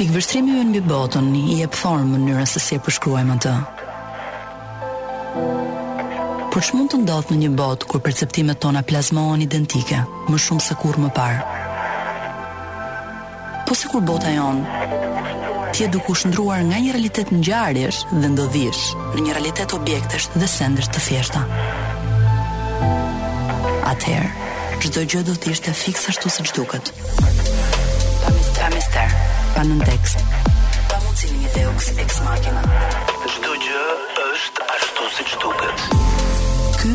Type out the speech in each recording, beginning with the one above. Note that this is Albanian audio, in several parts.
Pikëvështrimi ynë mbi botën i jep formë mënyrës se si e përshkruajmë atë. Por ç'mund të ndodhë në një botë kur perceptimet tona plazmohen identike, më shumë se kurrë më parë? Po sikur bota jonë të jetë duke u shndërruar nga një realitet ngjarjesh dhe ndodhish në një realitet objektesh dhe sendesh të thjeshta. Atëherë, çdo gjë do të ishte fiks ashtu siç duket. Pa mister, pa mister, pa nëntekst. Pa mundësi një deus ex machina. Çdo gjë Është ashtu siç duket. Ky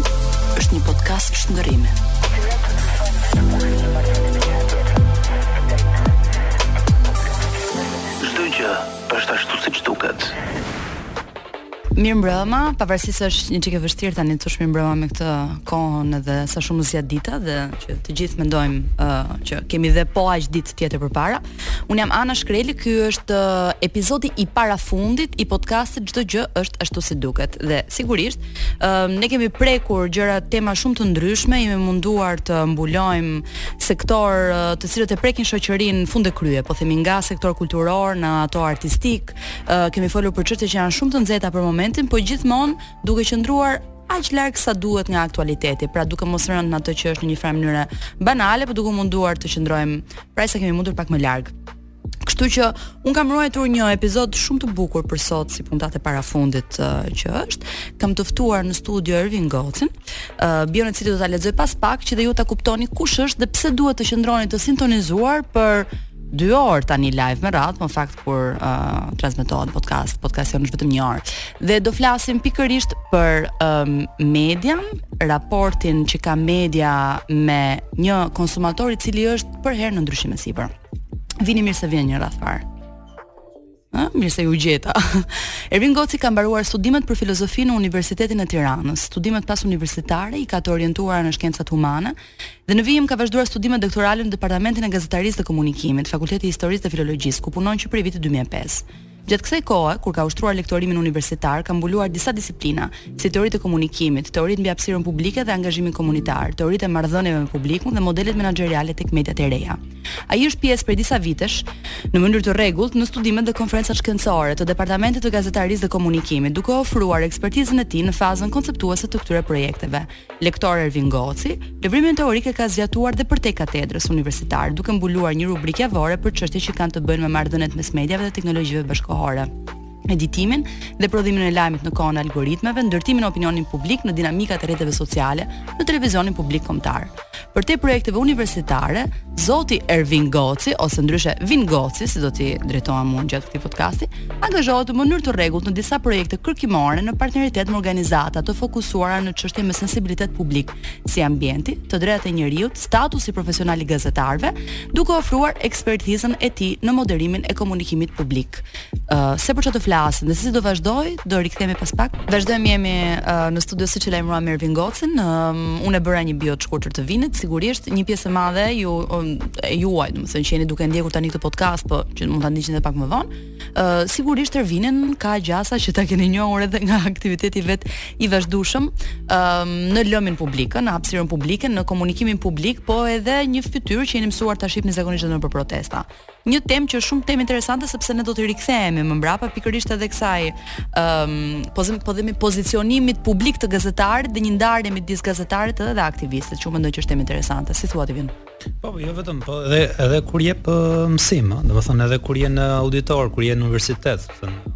është një podcast shndërrimi. Çdo gjë është ashtu siç duket. Mirë mbrëma, pavarësisht se është një çike vështirë tani të thush mirë mbrëma me këtë kohën edhe sa shumë zgjat dita dhe që të gjithë mendojmë uh, që kemi dhe po aq ditë tjetër përpara. Unë jam Ana Shkreli, ky është uh, epizodi i parafundit i podcastit Çdo gjë është ashtu si duket. Dhe sigurisht, uh, ne kemi prekur gjëra tema shumë të ndryshme, jemi munduar të mbulojmë sektorë uh, të cilët e prekin shoqërinë fund e krye, po themi nga sektorë kulturorë në ato artistikë, uh, kemi folur për çështje që janë shumë të nxehta për momentin, po gjithmonë duke qëndruar aq larg sa duhet nga aktualiteti, pra duke mos rënë në atë që është në një farë mënyre banale, por duke munduar të qëndrojmë pra sa kemi mundur pak më larg. Kështu që unë kam ruajtur një episod shumë të bukur për sot si puntatë e parafundit uh, që është. Kam të ftuar në studio Ervin Gocin, uh, bion e të cilit do ta lexoj pas pak që dhe ju ta kuptoni kush është dhe pse duhet të qëndroni të sintonizuar për dy orë tani live me radhë, po në fakt kur uh, transmetohet podcast, podcast jonë është vetëm një orë. Dhe do flasim pikërisht për um, median, raportin që ka media me një konsumator i cili është përherë në ndryshim e sipër. Vini mirë se vjen në radhë të parë. Ëh, mirë se ju gjeta. Ervin Goci ka mbaruar studimet për filozofi në Universitetin e Tiranës. Studimet pasuniversitare i ka të orientuara në shkencat humane, Dhe në vijim ka vazhduar studimet doktorale në Departamentin e Gazetarisë dhe Komunikimit, Fakulteti i Historisë dhe Filologjisë, ku punon që prej vitit 2005. Gjatë kësaj kohe, kur ka ushtruar lektorimin universitar, ka mbuluar disa disiplina, si teoritë e komunikimit, teoritë mbi hapësirën publike dhe angazhimin komunitar, teoritë e marrëdhënieve me publikun dhe modelet menaxheriale tek mediat e reja. Ai është pjesë prej disa vitesh në mënyrë të rregullt në studimet dhe konferencat shkencore të Departamentit të Gazetarisë dhe Komunikimit, duke ofruar ekspertizën e tij në fazën konceptuese të këtyre projekteve. Lektor Ervin Goci, lëvrimin teorik e ka zgjatuar dhe përtej katedrës universitare, duke mbuluar një rubrikë javore për çështje që kanë të bëjnë me marrëdhëniet mes mediave dhe teknologjive bashkëkohore editimin dhe prodhimin e lajmit në kohën e algoritmeve, ndërtimin e opinionit publik në dinamikat e rrjeteve sociale, në televizionin publik kombëtar. përtej projekteve universitare, zoti Ervin Goci ose ndryshe Vin Goci, si do t'i drejtohem unë gjatë këtij podcasti, angazhohet në mënyrë të rregullt në disa projekte kërkimore në partneritet me organizata të fokusuara në çështje me sensibilitet publik, si ambienti, të drejtat e njeriut, statusi profesional i gazetarëve, duke ofruar ekspertizën e tij në moderimin e komunikimit publik. uh, se për çfarë do flasim dhe si do vazhdojë, do rikthehemi pas pak. Vazhdojmë jemi uh, në studio siç e lajmëruam me Ervin Gocin. Um, unë e bëra një bio të shkurtër të Vinit, sigurisht një pjesë e madhe ju um, e juaj, domethënë që jeni duke ndjekur tani këtë podcast, po që mund ta ndiqni edhe pak më vonë. Uh, sigurisht Ervinin ka gjasa që ta keni njohur edhe nga aktiviteti i vet i vazhdueshëm um, në lëmin publik, në hapësirën publike, në komunikimin publik, po edhe një fytyrë që jeni mësuar ta shihni zakonisht nëpër protesta. një temë që është shumë temë interesante sepse ne do t'i rikthehemi më mbrapa pikërisht edhe kësaj ëm um, po them po themi pozicionimit publik të gazetarit dhe një ndarje midis gazetarit edhe dhe aktivistit, që mendoj që është temë interesante. Si thua ti Vin? Po, jo vetëm, po edhe edhe kur jep mësim, domethënë edhe kur je në auditor, kur je në universitet,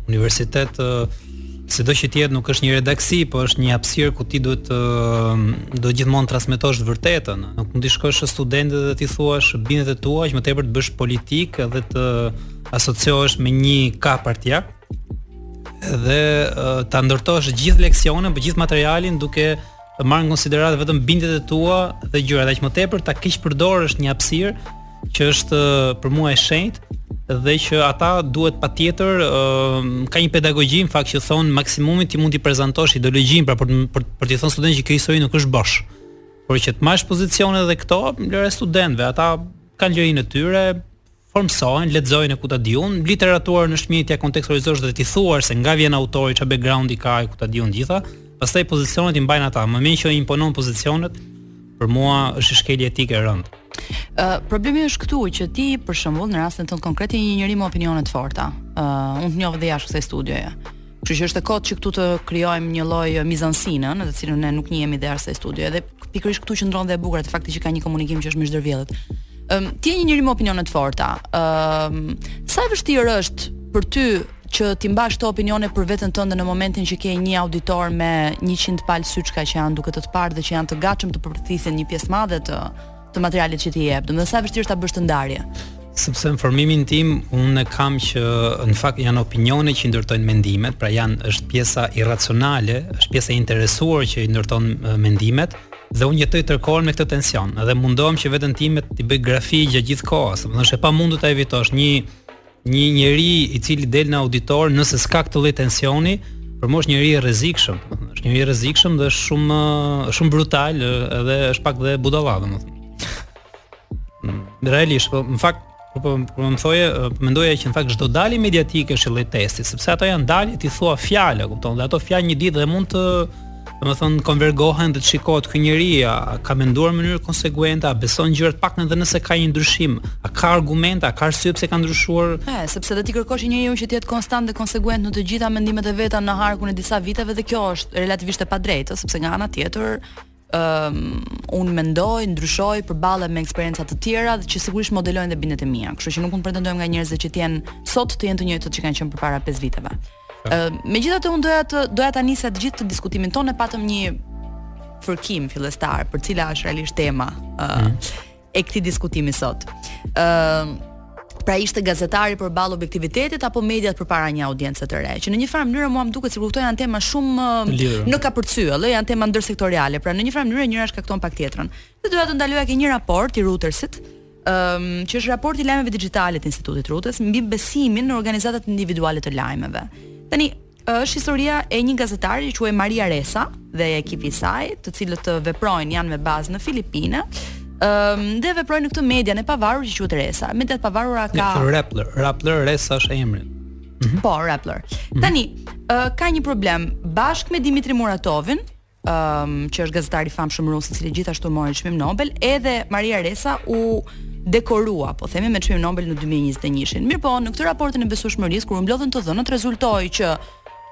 universitet sido që të jetë nuk është një redaksi, po është një hapësirë ku ti duhet të do gjithmonë transmetosh të vërtetën. Nuk mund të shkosh te studentët dhe t'i thuash bindjet e tua aq më tepër të bësh politikë dhe të asociohesh me një X parti dhe ta ndërtosh gjithë leksionin, apo gjithë materialin duke të marrë në konsideratë vetëm bindjet e tua dhe gjërat aq më tepër ta keqpërdorësh një hapësirë që është për mua e shenjtë dhe që ata duhet patjetër uh, ka një pedagogji në fakt që thotë maksimumi ti mund t'i prezantosh ideologjinë pra për për, për t'i thënë studentëve që kjo histori nuk është bosh. Por që të marrësh pozicione dhe këto lërja studentëve, ata kanë lirinë e tyre, formësohen, lexojnë e ku ta di unë, literaturën është mirë t'ia kontekstualizosh dhe t'i thuash se nga vjen autori, çfarë background-i ka e ku ta di unë të gjitha, pastaj pozicionet i mbajnë ata, momentin që imponon pozicionet, për mua është një shkelje etike e rëndë. Ë uh, problemi është këtu që ti për shembull në rastin tonë konkret ti je një njeri me opinione të forta. Ë uh, unë të njoh dhe jashtë kësaj studioje. Kështu që është e kotë që këtu të krijojmë një lloj mizanskene, në të cilën ne nuk njihemi jashtë kësaj studio. Edhe pikërisht këtu qëndron dhe e bukura te fakti që ka një komunikim që është më i zhdërvjellët. Ëm ti je një njeri me opinione të forta. Ëm sa e vështirë është për ty që t'i mbash këto opinione për veten tënde në momentin që ke një auditor me 100 palë syçka që janë duke të të parë dhe që janë të gatshëm të përthithin një pjesë të madhe të të materialit që ti jep, domethënë sa vështirë është ta bësh këtë ndarje. Sepse në formimin tim unë e kam që në fakt janë opinione që ndërtojnë mendimet, pra janë është pjesa irracionale, është pjesa e interesuar që i ndërton mendimet dhe unë jetoj tërë kohën me këtë tension dhe mundohem që veten time t'i bëj grafi gjatë gjithë kohës, domethënë është e pamundur ta evitosh një Një njeri i cili del në auditor nëse s'ka këtë lloj tensioni, për mua është njeri i rrezikshëm, është njeri i rrezikshëm dhe është shumë shumë brutal edhe është pak dhe budalla domethënë. Mm, realisht, po në fakt Po po, po më thoje, po mendoja që në fakt çdo dalje mediatike është një lloj testi, sepse ato janë dalje, ti thua fjalë, kupton? Dhe ato fjalë një ditë dhe mund të Domethënë konvergohen dhe të shikohet ky njeri a ka menduar në mënyrë konsekuente, a beson gjërat pak edhe nëse ka një ndryshim, a ka argumente, a ka arsye pse ka ndryshuar? Po, sepse dhe t'i kërkosh një njeriu që të jetë konstant dhe konsekuent në të gjitha mendimet e veta në harkun e disa viteve dhe kjo është relativisht e padrejtë, sepse nga ana tjetër, ëm um, unë mendoj, ndryshoj, përballem me eksperienca të tjera dhe që sigurisht modelojnë dhe bindjet e mia. Kështu që nuk mund të pretendojmë nga njerëzit që të jenë sot të jenë të njëjtët që kanë qenë përpara 5 viteve. Megjithatë unë doja të doja ta nisja të gjithë këtë diskutimin tonë, e patëm një fërkim fillestar për cila është realisht tema ë uh, mm. e këtij diskutimi sot. ë uh, Pra ishte gazetari përballë objektivitetit apo mediat përpara një audiencë të re. Që në një farë mënyrë mua më duket sikur këto janë tema shumë në kapërcyell, janë tema ndërsektoriale. Pra në një farë mënyrë njëra shkakton pak tjetrën. Dhe doja të ndaloja ke një raport i Reutersit, um, që është raporti i lajmeve digjitale të Institutit Reuters mbi besimin në organizatat individuale të lajmeve. Tani është historia e një gazetareje që quhet Maria Ressa dhe ekipi i saj, të cilët të veprojnë janë me bazë në Filipine. Ëm um, dhe veprojnë në këtë median e pavarur që quhet Ressa. Media e pavarur ka Një Rappler, Rappler, Ressa është emri. Mm -hmm. Po, Rappler. Mm -hmm. Tani, uh, ka një problem bashkë me Dimitri Muratovin, um, që është gazetar i famshëm rus, i cili gjithashtu mori çmim Nobel, edhe Maria Ressa u dekorua, po themi me çmim Nobel në 2021-shin. Mirëpo, në këtë raportin e besueshmërisë kur u mblodhën të dhënat, rezultoi që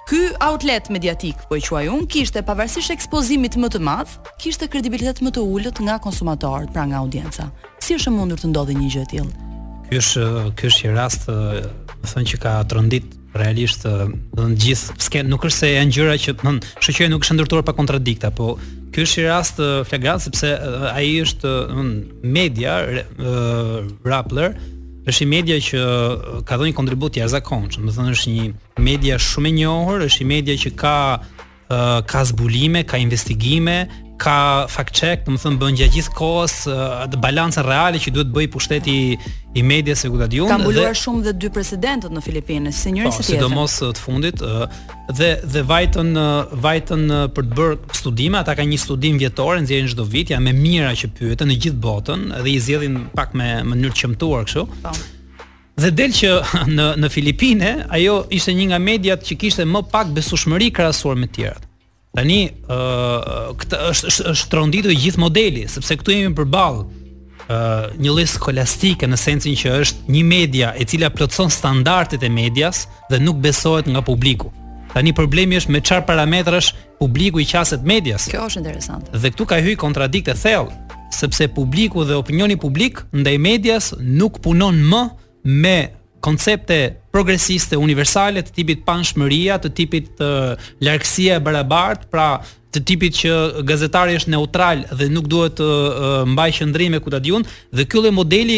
ky outlet mediatik, po e quaj unë, kishte pavarësisht ekspozimit më të madh, kishte kredibilitet më të ulët nga konsumatorët, pra nga audienca. Si është e mundur të ndodhë një gjë e tillë? Ky është ky është një rast, domethënë që ka trondit realisht domethënë gjithë ske nuk është se janë gjëra që domethënë shoqëria nuk është ndërtuar pa kontradikta po ky është një rast flagrant sepse ai është domethënë media Rappler është një media që ka dhënë një kontribut të jashtëzakonshëm domethënë është një media shumë e njohur është një media që ka ka zbulime, ka investigime, ka fact check, domethënë bën gjatë gjithë kohës atë balancën reale që duhet të bëjë pushteti i medias e ku ta di unë. Ka mbuluar dhe, shumë dhe dy presidentët në Filipina, si njëri po, si tjetri. Po, sidomos të fundit, dhe dhe vajtën vajtën për të bërë studime, ata kanë një studim vjetor, nxjerrin çdo vit, janë me mijëra që pyeten në gjithë botën dhe i zgjedhin pak me mënyrë të qëmtuar kështu. Po. Dhe del që në në Filipine ajo ishte një nga mediat që kishte më pak besueshmëri krahasuar me të tjerat. Tani ë uh, këtë është është është tronditur i gjithë modeli, sepse këtu jemi përballë ë uh, një lloj skolastike në sensin që është një media e cila plotëson standardet e medias dhe nuk besohet nga publiku. Tani problemi është me çfarë parametrash publiku i qaset medias. Kjo është interesante. Dhe këtu ka një kontradiktë e thellë, sepse publiku dhe opinioni publik ndaj medias nuk punon më me koncepte progresiste universale të tipit paanshmëria, të tipit të largësia e barabartë, pra të tipit që gazetari është neutral dhe nuk duhet të mbajë qëndrime ku ta di unë dhe ky lloj modeli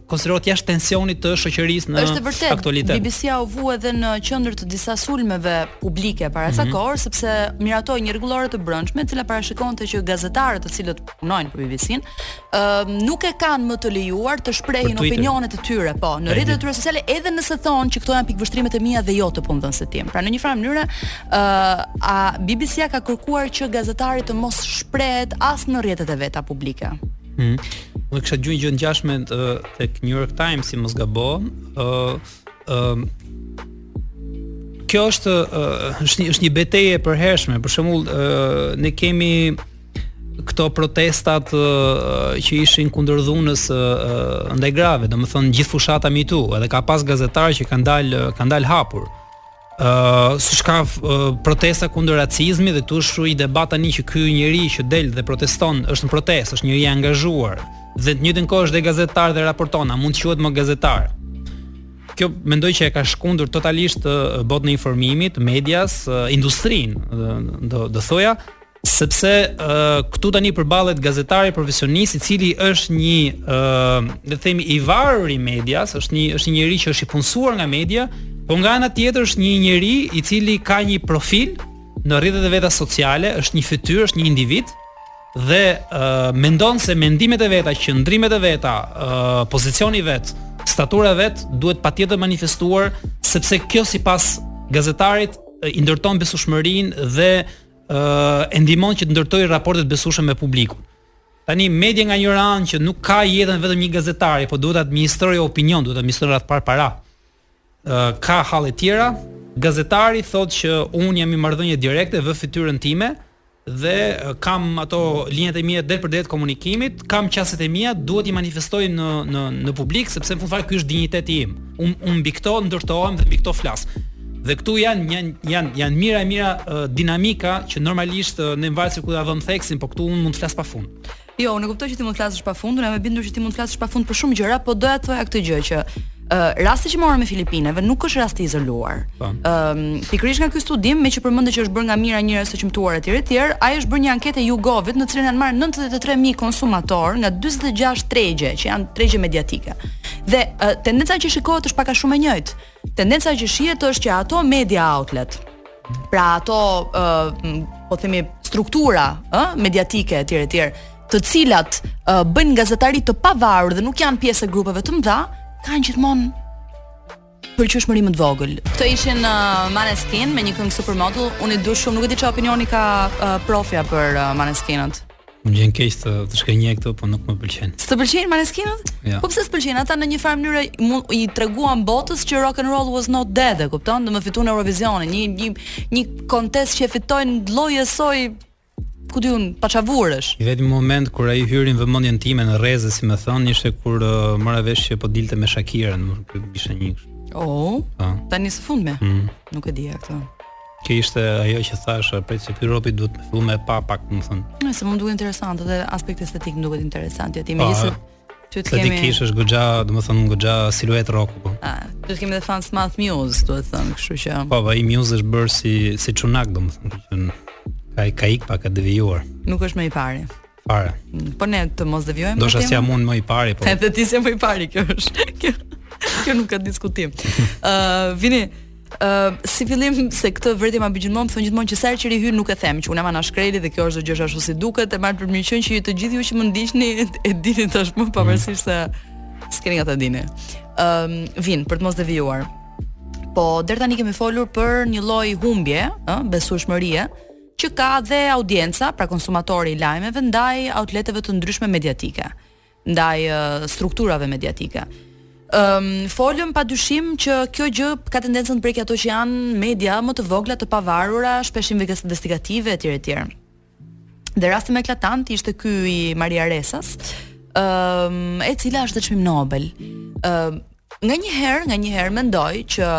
konsiderohet jashtë tensionit të shoqërisë në Është vërtet, aktualitet. BBC-ja u vu edhe në qendër të disa sulmeve publike para mm -hmm. sa mhm. kohë, sepse miratoi një rregullore të brendshme, e cila parashikonte që gazetarët të cilët punojnë për BBC-n, uh, nuk e kanë më të lejuar të shprehin opinionet e tyre, po, në rrjetet e tyre sociale, edhe nëse thonë që këto janë pikëvështrimet e mia dhe jo të punëdhënësit tim. Pra në një farë mënyre, uh, a BBC-ja ka kërkuar që gazetari të mos shprehet as në rrjetet e veta publike. Mm. Unë kisha një gjë të ngjashme tek New York Times, në mos gaboj, ë uh, ë uh, Kjo është uh, është një është një betejë e përhershme. Për shembull, uh, ne kemi këto protestat uh, që ishin kundër dhunës uh, ndaj grave, domethënë gjithë fushata MeToo, edhe ka pas gazetarë që kanë dalë kanë dalë hapur. Uh, siç ka uh, protesta kundër racizmit dhe këtu u shtrua një debat tani që ky njeri që del dhe proteston është në protestë, është njeri i angazhuar dhe në të njëjtën kohë është dhe gazetar dhe raporton, a mund të quhet më gazetar? Kjo mendoj që e ka shkundur totalisht uh, botën e informimit, medias, uh, industrinë, uh, do do thoja, sepse uh, këtu tani përballet gazetari profesionist i cili është një ë uh, le të themi i varur i medias, është një është një njeri që është i punësuar nga media, po nga ana tjetër është një njeri i cili ka një profil në rrjetet e veta sociale, është një fytyrë, është një individ dhe uh, mendon se mendimet e veta, qëndrimet e veta, uh, pozicioni i vet, statura e vet duhet patjetër manifestuar sepse kjo sipas gazetarit i ndërton besueshmërinë dhe e ndihmon që të ndërtojë raporte të besueshme me publikun. Tani media nga njëra anë që nuk ka jetën vetëm një gazetari, po duhet administrojë opinion, duhet administrojë rreth par para. Ë ka halle të tjera. Gazetari thotë që un jam i marrëdhënie direkte, vë fytyrën time dhe kam ato linjat e mia drejt për drejt komunikimit, kam qasjet e mia, duhet t'i manifestoj në në në publik sepse në fund fare ky është dinjiteti im. Un un mbi këto ndërtohem dhe mbi këto flas. Dhe këtu janë një janë janë mijëra e mijëra uh, dinamika që normalisht uh, në varësi ku ta vëmë theksin, po këtu unë mund të flas pafund. Jo, unë kuptoj që ti mund të flasësh pafund, unë jam e bindur që ti mund të flasësh pafund për shumë gjëra, po doja të thoja këtë gjë që Uh, rasti që morëm me Filipinet nuk është rast i izoluar. Po. Ëm, um, pikërisht nga ky studim, meqë përmendë që është bërë nga mijëra njerëz të qëmtuar etj etj, ai është bërë një anketë e YouGovit në të cilën janë marrë 93000 konsumatorë nga 46 tregje që janë tregje mediatike. Dhe uh, tendenca që shikohet është pak a shumë e njëjtë. Tendenca që shihet është që ato media outlet, pra ato uh, po themi struktura, ë, uh, mediatike etj etj, të cilat uh, bëjnë gazetari të pavarur dhe nuk janë pjesë e grupeve të mëdha, kanë gjithmonë pëlqyeshmëri më të vogël. Këto ishin uh, Maneskin me një këngë supermodel. Unë i du shumë, nuk e di çfarë opinioni ka uh, profja për uh, Maneskinët. Më vjen keq të të zhgënjej këtu, po nuk më pëlqejnë. S'të pëlqejnë Maneskinët? Jo. Po pse s'pëlqejnë ata në një farë mënyre i treguan botës që rock and roll was not dead, e kupton? Domethënë fituan Eurovisionin, një një një kontest që e fitojnë lloj e soj ku di un paçavuresh. I vetmi moment kur ai hyri në vëmendjen time në rreze si me thënë ishte kur uh, mora vesh që po dilte me Shakira, domethënë ky ishte një. Oh. Po. Tani së fundmi. Mm. Nuk e di këtë. Kjo ishte ajo që thash, prit se ky robi duhet të fillu me e pa pak, domethënë. Nëse më duket interesant dhe aspekti estetik më duket interesant, ja ti më Ty të kemi. Ti kishe goxha, domethënë goxha siluet rock po. Ah, ty të kemi dhe fans të madh Muse, domethënë, kështu që. Po, ai Muse është bërë si si çunak domethënë, që ka ka ik pak, ka devijuar. Nuk është më i pari. Para. Mm, po ne të mos devijojmë. Do të thotë jam unë më i pari po. Edhe ti s'je më i pari kjo është. Kjo, kjo nuk ka diskutim. Ë, uh, vini Uh, si fillim se këtë vërtet e bëj gjithmonë, domethënë gjithmonë që sa herë që rihyn nuk e them, që unë jam Ana Shkreli dhe kjo është gjë që ashtu si duket, e marr për mirëqenë që ju të gjithë ju që më ndiqni e dini tashmë mm. pavarësisht se s'keni nga ta dini. Ëm um, vin për të mos devijuar. Po deri tani kemi folur për një lloj humbje, ë, besueshmërie që ka dhe audienca, pra konsumatori i lajmeve ndaj outleteve të ndryshme mediatike. ndaj strukturave mediatike. Ëm um, folëm padyshim që kjo gjë ka tendencën të prekë ato që janë media më të vogla të pavarura, shpesh investigative etj etj. Dhe rasti më eklatant ishte ky i Maria Resas, ëm um, e cila është dhe çmim Nobel. Ëm um, Nganjëherë, nganjëherë mendoj që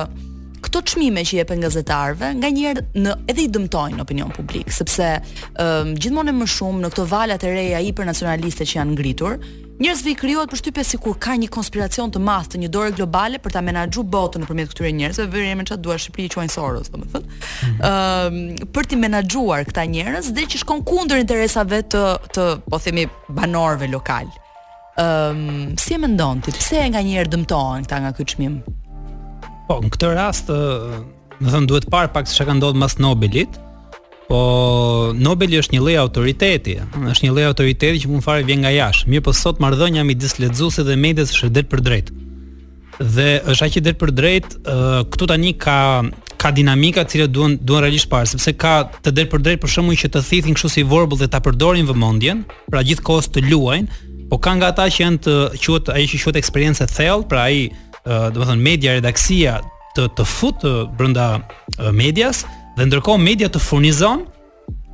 këto çmime që jepen gazetarëve nganjëherë edhe i dëmtojnë në opinion publik, sepse ëm um, gjithmonë e më shumë në këto valat e reja hipernacionaliste që janë ngritur, njerëzve i krijohet përshtypja sikur ka një konspiracion të madh të një dore globale për ta menaxhuar botën nëpërmjet këtyre njerëzve, vëre më çat dua Shqipëri i quajnë Soros, domethënë. Mhm. Ëm mm -hmm. uh, për t'i menaxhuar këta njerëz dhe që shkon kundër interesave të të po themi banorëve lokal. Ëm, um, si e mendon ti? Pse nganjëherë dëmtohen këta nga ky çmim? Po, në këtë rast, më thënë duhet parë pak se çka ka ndodh mas Nobelit. Po Nobeli është një lloj autoriteti, është një lloj autoriteti që mundet fare vjen nga jashtë. Mirëpo sot marrëdhënia midis lexuesi dhe medias është e drejtpërdrejtë. Dhe është aq e drejtpërdrejtë, këtu tani ka ka dinamika të cilat duhen duhen realisht parë, sepse ka të drejtpërdrejtë për shembull që të thithin kështu si vorbull dhe ta përdorin vëmendjen, pra gjithë kohës të luajnë, po ka nga ata që janë të quhet ai që quhet eksperiencë e thellë, pra ai domethënë media redaksia të të fut brenda medias dhe ndërkohë media të furnizon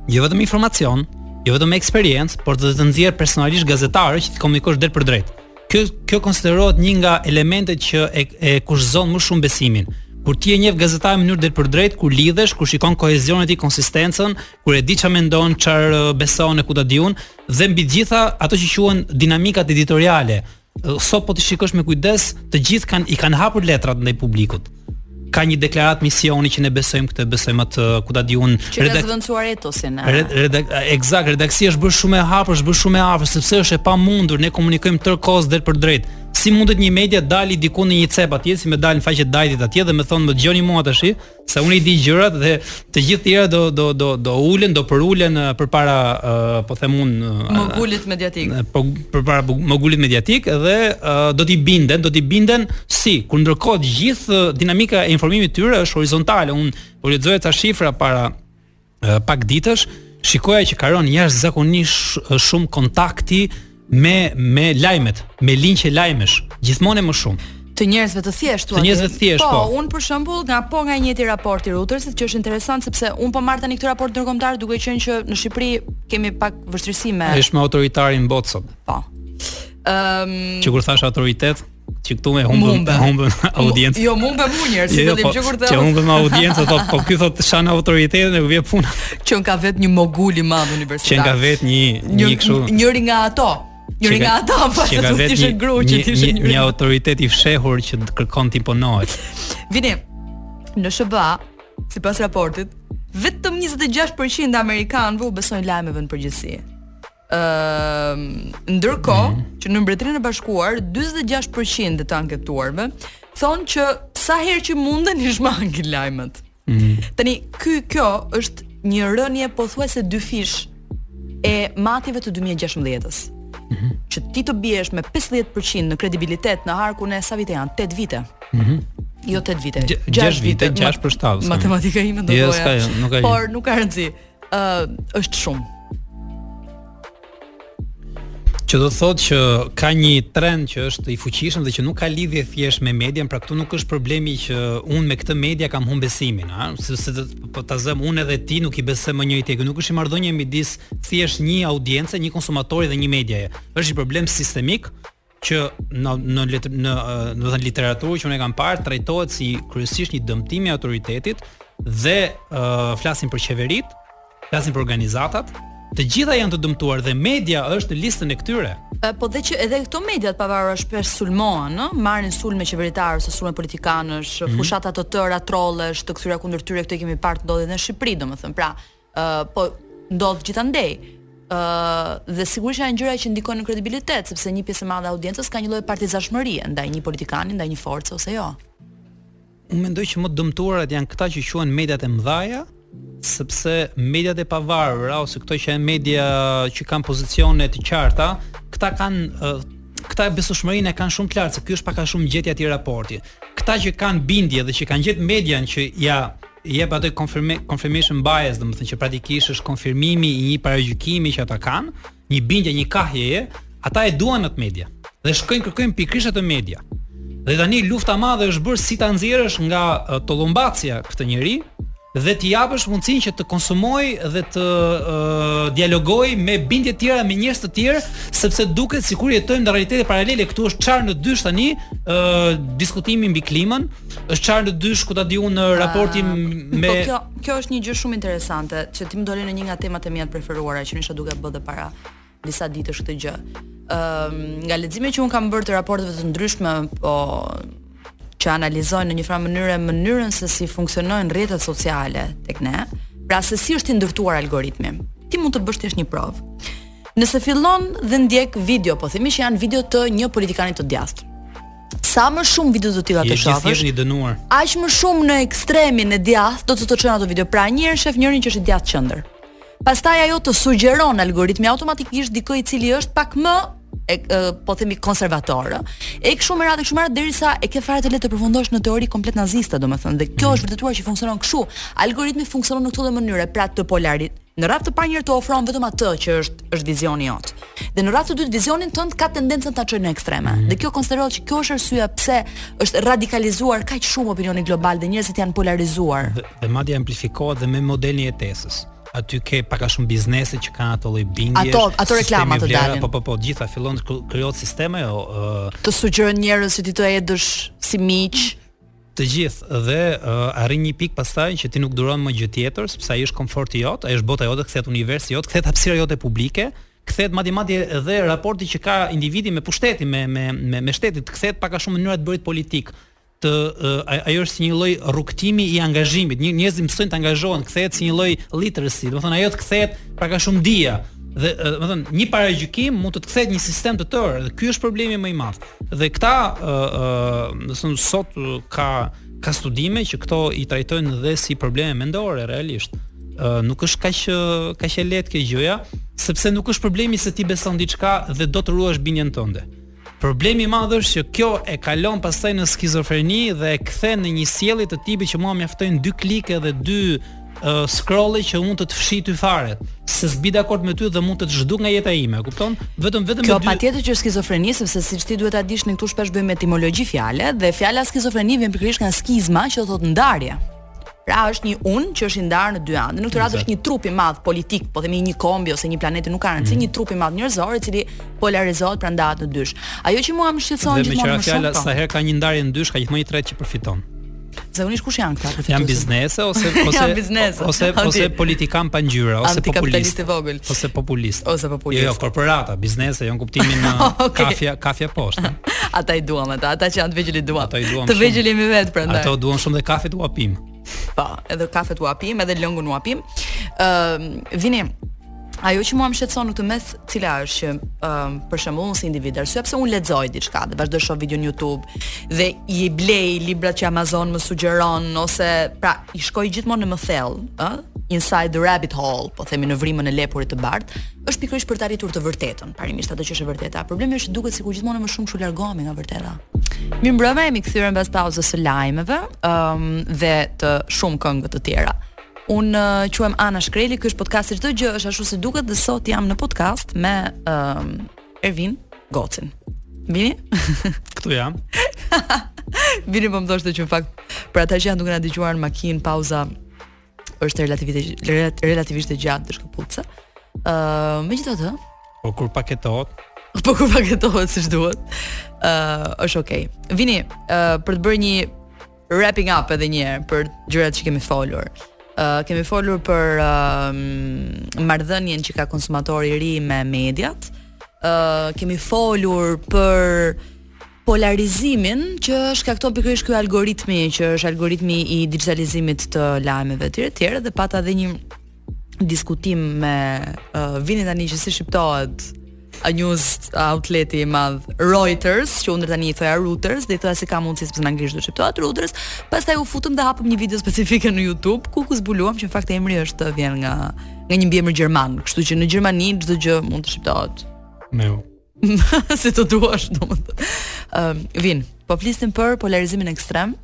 jo vetëm informacion, jo vetëm eksperiencë, por edhe të nxjerr personalisht gazetarë që të komunikosh drejtpërdrejt. Kjo kjo konsiderohet një nga elementet që e, e kushtëzon më shumë besimin. Kur ti e njeh gazetarin në mënyrë drejtpërdrejt, kur lidhesh, kur shikon kohezionin e tij, konsistencën, kur e di çfarë mendon, çfarë beson e ku ta di unë, dhe mbi të gjitha ato që quhen dinamikat editoriale, sot po t'i shikosh me kujdes, të gjithë kanë i kanë hapur letrat ndaj publikut. Ka një deklaratë misioni që ne besojmë këtë, besojmë atë, ku ta di unë që ka zëvendësuar etosin. Red, red, ekzakt, redaksia është bërë shumë e hapur, është bërë shumë e afër sepse është e pamundur, ne komunikojmë tërë kohës drejtpërdrejt. Si mundet një media të dali diku në një cep atje, si me dalë në faqe të Dajtit atje dhe me thënë më dëgjoni mua tashi, se unë i di gjërat dhe të gjithë tjerët do do do do ulen, do përulen përpara uh, po them unë uh, mogulit mediatik. Po përpara mogulit mediatik dhe uh, do t'i binden, do t'i binden sikur ndërkohë gjithë dinamika e informimit të tyre është horizontale. Unë po lexoja ca shifra para pak ditësh, shikoja që ka rënë jashtëzakonisht shumë kontakti me me lajmet, me linke lajmesh, gjithmonë më shumë të njerëzve të thjeshtë. Të njerëzve të thjeshtë. Po, po. Unë për shembull nga po nga i njëjti raport i Reutersit që është interesant sepse unë po marr tani këtë raport ndërkombëtar duke qenë që në Shqipëri kemi pak vështirësi me Është me autoritarin botë sot. Po. Ëm ehm, um... Që kur thashë autoritet, që këtu me humbëm me humbëm audiencë. Jo, mumbe mu njerëz, jo, jo, si po, që kur të. Që humbëm audiencë, po po ky thotë shan autoritetin e ku vjen puna. Që ka vetë një mogul i madh universitar. Që ka vetë një një kështu. Njëri nga ato. Njëri nga ato, po që ka vetë një gru që ti një, një autoritet i fshehur që të kërkon të imponohet. Vini. Në SHBA, sipas raportit, vetëm 26% e amerikanëve u besojnë lajmeve në përgjithësi. Ëm, ndërkohë mm -hmm. që në Mbretërinë e Bashkuar 46% e të anketuarve thonë që sa herë që munden i shmangin lajmet. Mm -hmm. Tani ky kjo është një rënie pothuajse dyfish e matjeve të 2016-s. Mm -hmm. Që ti të biesh me 50% në kredibilitet në harkun e sa vite janë? 8 vite. Mm -hmm. Jo 8 vite, 6 vite, 6 për 7. Matematika ime do të thoja. Jo, nuk ka. Por nuk ka rëndësi. ë uh, është shumë. Që do të thotë që ka një trend që është i fuqishëm dhe që nuk ka lidhje thjesht me median, pra këtu nuk është problemi që unë me këtë media kam humb besimin, ha, sepse po ta zëm unë edhe ti nuk i besojmë njëri tjetrit. Nuk është një marrëdhënie midis thjesht një audience, një konsumatori dhe një mediaje. Është një problem sistemik që në në në, në domethënë literaturën që unë e kam parë trajtohet si kryesisht një dëmtim i autoritetit dhe uh, flasin për qeveritë, flasin për organizatat, të gjitha janë të dëmtuar dhe media është në listën e këtyre. Po dhe që edhe këto mediat e pavarura sulmohen, ë, marrin sulme qeveritarësh ose sulme politikanësh, mm -hmm. fushata të tëra trollësh të kthyera kundër tyre këto i kemi parë të ndodhin në Shqipëri, domethënë. Pra, Ë uh, po ndodh gjithandej. Ë uh, dhe sigurisht janë gjëra që ndikojnë në kredibilitet, sepse një pjesë e madhe e audiencës ka një lloj partizashmërie ndaj një politikani, ndaj një force ose jo. Unë mendoj që më të dëmtuarat janë këta që quhen mediat e mëdha, sepse mediat e pavarura ose këto që janë media që kanë pozicione të qarta, këta kanë këta besueshmërinë e kanë shumë të lartë, se ky është pak a shumë gjetja e këtij raporti. Këta që kanë bindje dhe që kanë gjetë median që ia jep atë confirmation bias, domethënë që praktikisht është konfirmimi i një paragjykimi që ata kanë, një bindjeje, një kahjeje, ata e duan atë media. Dhe shkojnë kërkojnë pikërisht atë media. Dhe tani lufta e madhe është bërë si ta nxjerrësh nga tollumbacja këtë njeri dhe t'i japësh mundësinë që të konsumojë dhe të uh, dialogojë me bindje të tjera me njerëz të tjerë, sepse duket sikur jetojmë në realitete paralele. Këtu është çarë në dysh tani uh, diskutimi mbi klimën, është çarë në dysh ku ta di unë në ah, raportin uh, me Po kjo kjo është një gjë shumë interesante që ti më dole në një nga temat e mia të preferuara që isha duke bë dhe para disa ditësh këtë gjë. Ëm ehm, uh, nga leximet që unë kam bërë të raporteve të ndryshme, po që analizojnë në njëfarë mënyre mënyrën se si funksionojnë rrjetet sociale tek ne, pra se si është i ndërtuar algoritmi. Ti mund të bësh thjesht një provë. Nëse fillon dhe ndjek video, po themi që janë video të një politikani të djathtë, Sa më shumë video të tilla të shohësh. Je i dënuar. Aq më shumë në ekstremin e djathtë do të të çojnë ato video. Pra një herë shef njërin që është i djathtë qendër. Pastaj ajo të sugjeron algoritmi automatikisht dikë i cili është pak më e, e, po themi konservator. E kështu me radhë, kështu me radhë derisa e ke fare të lehtë të përfundosh në teori komplet naziste, domethënë, dhe kjo mm. është vërtetuar që funksionon kështu. Algoritmi funksionon në këtë mënyrë, pra të polarit, Në radhë të parë njëherë të ofron vetëm atë që është është vizioni yt. Dhe në radhë të dytë vizionin tënd ka tendencën ta çojë në ekstreme. Mm. Dhe kjo konsiderohet që kjo është arsyeja pse është radikalizuar kaq shumë opinioni global dhe njerëzit janë polarizuar. Dhe, dhe madje amplifikohet dhe me modelin e jetesës. Aty ke pak a shumë biznese që kanë ato lloj bindjesh. Ato ato reklama të dalin. Po po po, të gjitha fillon të krijohet sisteme jo, uh... të sugjerojnë njerëz që ti t'i edësh si miq. të gjithë dhe uh, arrin një pikë pastaj që ti nuk duron më gjë tjetër sepse ai është komforti yt, ai është bota jote, kthehet universi jot, kthehet hapësira jote publike, kthehet madje madje edhe raporti që ka individi me pushtetin, me me me, me shtetin, kthehet pak a shumë mënyra të bërit politikë të ajo është si një lloj rrugëtimi i angazhimit. Njerëzit mësojnë të angazhohen, kthehet si një lloj literacy. Domethënë ajo të kthehet pak a shumë dija. Dhe domethënë një paragjykim mund të të kthehet në sistem të tërë. Dhe ky është problemi më i madh. Dhe këta ë ë, domethënë sot ka ka studime që këto i trajtojnë dhe si probleme mendore realisht. ë nuk është kaq kaq e lehtë kjo gjëja, sepse nuk është problemi se ti beson diçka dhe do të ruash bindjen tënde. Problemi i madh është që kjo e kalon pastaj në skizofreni dhe e kthen në një sjellje të tipit që mua më mjaftojnë dy klike dhe dy uh, scroll-e që unë të të fshij ty fare, se s'bie dakord me ty dhe mund të të zhduk nga jeta ime, kupton? Vetëm vetëm Kjo me dy. Kjo patjetër që është skizofreni, sepse siç ti duhet ta dish ne këtu shpesh bëjmë etimologji fjale dhe fjala skizofreni vjen pikërisht nga skizma që do të thotë ndarje. Pra është një unë që është i ndarë në dy anë. Në këtë rast është një trup i madh politik, po themi një kombi ose një planeti nuk ka rëndësi, mm. një trup i madh njerëzor i cili polarizohet pra ndahet në dysh. Ajo që mua më shqetëson gjithmonë më shumë. Dhe me fjalë po. sa herë ka një ndarje në dysh, ka gjithmonë një i tretë që përfiton. Zakonisht kush janë këta përfituesit? Janë biznese ose ose janë biznese. ose ose politikanë pa ngjyrë ose populistë. vogël. Ose populist. Ose populist. Jo, jo korporata, biznese, jo në kuptimin e okay. kafja, kafja poshtë. ata i duam ata, ata që janë të vegjël i duam. Ata i duam. Të vegjël jemi vetë prandaj. Ata i duam shumë dhe kafet ua pimë. Po, edhe kafet ua pimë, edhe lëngun ua pimë. Ëm, uh, vini Ajo që mua më shqetëson në këtë mes, e cila është që um, për shembull unë si individ, arsyeja pse unë lexoj diçka dhe vazhdoj shoh video në YouTube dhe i blej librat që Amazon më sugjeron ose pra i shkoj gjithmonë e më thellë, ë, inside the rabbit hole, po themi në vrimën e lepurit të bardhë, është pikërisht për të arritur të vërtetën, parimisht atë që është e vërteta. Problemi është duket sikur gjithmonë më shumë kshu largohemi nga e vërteta. Mirëmbrëma, jemi kthyer mbas pauzës së lajmeve, ëm um, dhe të shumë këngëve të tjera. Unë quhem Ana Shkreli, ky është podcasti çdo gjë është ashtu si duket dhe sot jam në podcast me um, Ervin Gocin. Bini? Këtu jam. Vini po më thoshte që në fakt për ata që janë duke na dëgjuar në makinë, pauza është relativisht relativisht e gjatë dhe shkëputëse. Ë, uh, megjithatë, po kur paketohet, po kur paketohet siç duhet, ë uh, është okay. Vini, uh, për të bërë një wrapping up edhe një herë për gjërat që kemi folur. Uh, kemi folur për uh, marrëdhënien që ka konsumatori i ri me mediat. Uh, kemi folur për polarizimin që shkakton pikërisht ky algoritmi që është algoritmi i digjitalizimit të lajmeve të tjera dhe pata edhe një diskutim me uh, Vinin tani që si shqiptohet ai news outleti i madh Reuters, që unë tani i thoja Reuters, dhe ai thoshte s'ka mundësi sepse në anglisht do të shqiptohet Reuters, pastaj u futëm dhe hapëm një video specifike në YouTube ku ku zbuluam që në fakt emri është vjen nga nga një mbiemër gjerman, kështu që në Gjermani çdo gjë mund të shqiptohet. Meu. si të duash, domethënë. Ëm, uh, vin. Po flisnim për polarizimin ekstrem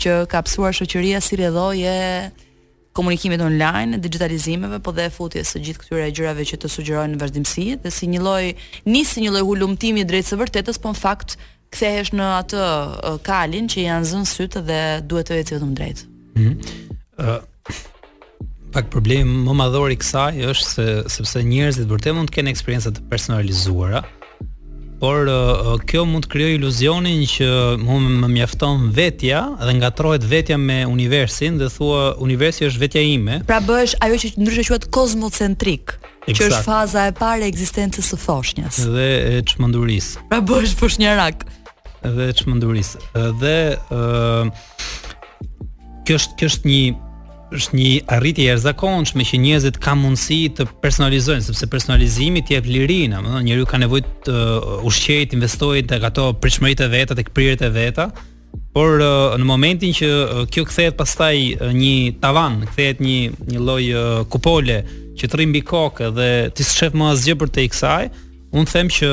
që ka pësuar shoqëria si rrjedhojë e komunikimit online, digjitalizimeve, po dhe futjes së gjithë këtyre gjërave që të sugjerojnë në vazhdimësi dhe si një lloj nis si një lloj hulumtimi drejt së vërtetës, po në fakt kthehesh në atë kalin që ia kanë zënë sytë dhe duhet të ecë vetëm drejt. Ëh. Mm -hmm. uh, pak problemi më madhor i kësaj është se sepse njerëzit vërtet mund të kenë eksperienca të personalizuara, Por uh, kjo mund të krijojë iluzionin që mua më mjafton vetja dhe ngatërrohet vetja me universin dhe thua universi është vetja ime. Pra bëhesh ajo që ndryshe quhet kozmocentrik, exact. që është faza e parë e ekzistencës së foshnjës. Dhe e çmendurisë. Pra bëhesh foshnjarak. Dhe e çmendurisë. Dhe ë uh, Kjo është kjo është një është një arritje e jashtëzakonshme që njerëzit kanë mundësi të personalizojnë, sepse personalizimi të jep lirinë, domethënë njeriu ka nevojë të uh, ushqejë, të investojë tek ato pritshmëritë e veta, tek prirjet e veta, por uh, në momentin që uh, kjo kthehet pastaj një tavan, kthehet një një lloj kupole që të rri mbi kokë dhe ti s'sheh më asgjë përtej kësaj, Unë them që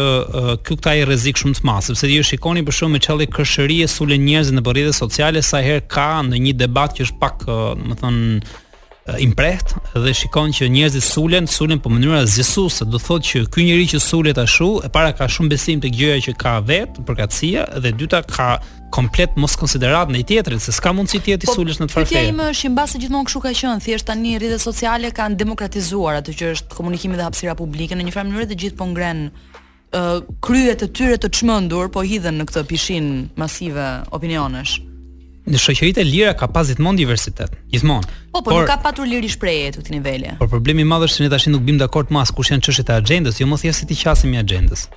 ky këtu ka një rrezik shumë të madh, sepse ju shikoni për shembull me ç'lloj kërshërie sulen njerëzit nëpër rrjetet sociale sa herë ka ndonjë debat që është pak, domethënë, i mprehtë dhe shikon që njerëzit sulen, sulen po në mënyrë asgjësuese, do të thotë që ky njeri që sulet ashtu, e para ka shumë besim tek gjëja që ka vetë, përkatësia dhe e dyta ka komplet moskonsideratë ndaj tjetrit, se s'ka mundësi ti t'i po, sulesh në atë farë feje. Po, ideja është se mbase gjithmonë kështu ka qenë, thjesht tani rrjetet sociale kanë demokratizuar atë që është komunikimi dhe hapësira publike, në një farë mënyre dhe të gjithë po ngrenë uh, kryet e tyre të çmendur, po hidhen në këtë pishinë masive opinionesh. Në shoqëritë e lira ka pas gjithmonë diversitet, gjithmonë. Po, po por, nuk ka patur liri shprehjeje të këtij niveli. Por problemi i madh është se ne tashmë nuk biem dakord më as kush janë çështjet e axhendës, jo më thjesht si t'i qasemi axhendës.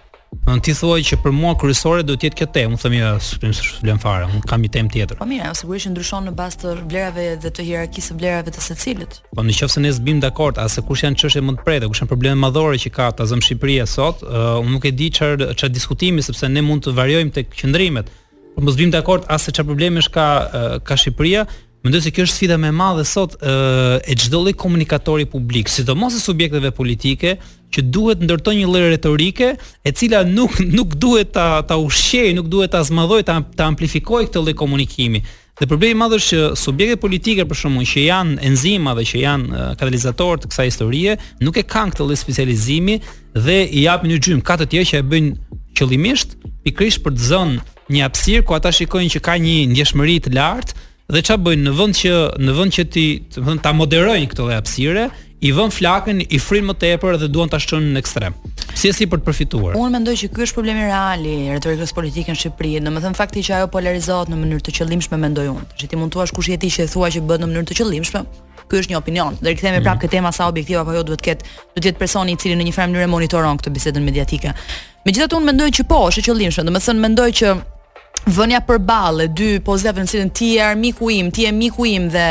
Domethënë ti thua që për mua kryesore duhet të jetë kjo temë, unë them jo, s'para vlen fare, unë kam një temë tjetër. Po mirë, sigurisht që ndryshon në bazë të vlerave dhe të hierarkisë së vlerave të secilit. Po në qoftë se ne s'biem dakord as se kush janë çështjet më të mprehta, kush janë problemet madhore që ka ta zëmë Shqipëria sot, uh, unë nuk e di çfarë çfarë diskutimi sepse ne mund të variojmë tek qëndrimet. Po mos bim dakord as se çfarë problemesh ka ka Shqipëria, mendoj se kjo është sfida më e madhe sot e, e çdo lloj komunikatori publik, sidomos e subjekteve politike, që duhet ndërtoj një lloj retorike, e cila nuk nuk duhet ta ta ushqej, nuk duhet ta zmadhoj, ta ta amplifikoj këtë lloj komunikimi. Dhe problemi i madh është që subjektet politike për shembull që janë enzima dhe që janë katalizatorë të kësaj historie, nuk e kanë këtë lloj specializimi dhe i japin një gjym ka të tjerë që e bëjnë qëllimisht pikërisht për të zënë një hapësirë ku ata shikojnë që ka një ndjeshmëri të lartë dhe çfarë bëjnë në vend që në vend që ti, domethënë ta moderojnë këtë lloj hapësire, i vënë flakën, i frynë më tepër dhe duan ta shtyjnë në ekstrem. Si e si për të përfituar. Unë mendoj që ky është problemi real i retorikës politike në Shqipëri. Domethënë fakti që ajo polarizohet në mënyrë të qëllimshme mendoj unë. Që ti mund thuash kush je ti që thua që bëhet në mënyrë të qëllimshme. Ky është një opinion. Dhe rikthehemi mm. prapë te tema sa objektiv apo jo duhet të ketë, duhet të jetë personi i cili në një farë mënyrë monitoron këtë bisedën mediatike. Megjithatë unë mendoj që po, është e qëllimshme. Domethënë mendoj që vënia përballë e dy pozitave në cilën ti je armiku im, ti je miku im dhe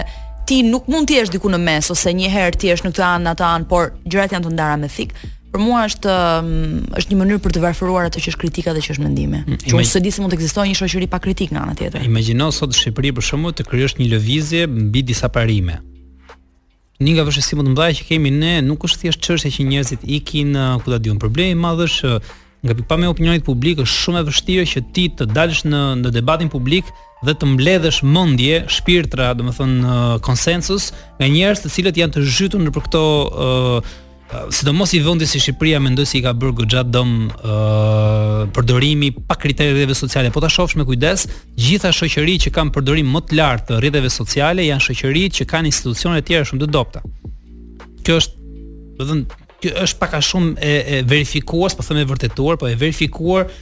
ti nuk mund të jesh diku në mes ose një herë të jesh në këtë anë, në atë anë, por gjërat janë të ndara me thik. Për mua është mm, është një mënyrë për të varfëruar atë që është kritika dhe që është mendimi. Mm, që unë s'e di si mund të ekzistojë një shoqëri pa kritik nga ana tjetër. Imagjino sot në Shqipëri për shembull të krijosh një lëvizje mbi disa parime. Një nga vështirësitë më të mëdha që kemi ne nuk është thjesht çështja që njerëzit ikin, ku ta di unë. Problemi i madh është nga pikpamja e opinionit publik është shumë e vështirë që ti të dalësh në në debatin publik dhe të mbledhësh mendje, shpirtra, domethënë konsensus nga njerëz të cilët janë të zhytur nëpër këto ë sidomos një vendi si Shqipëria mendoj se i ka bërë goxha dëm ë uh, përdorimi pa kriter i rrjeteve sociale. Po ta shohësh me kujdes, gjitha shoqëritë që kanë përdorim më të lartë të rrjeteve sociale janë shoqëritë që kanë institucione të tjera shumë të dobta. Kjo është, domethënë, kjo është pak a shumë e, e verifikuar, s'po them e vërtetuar, po e verifikuar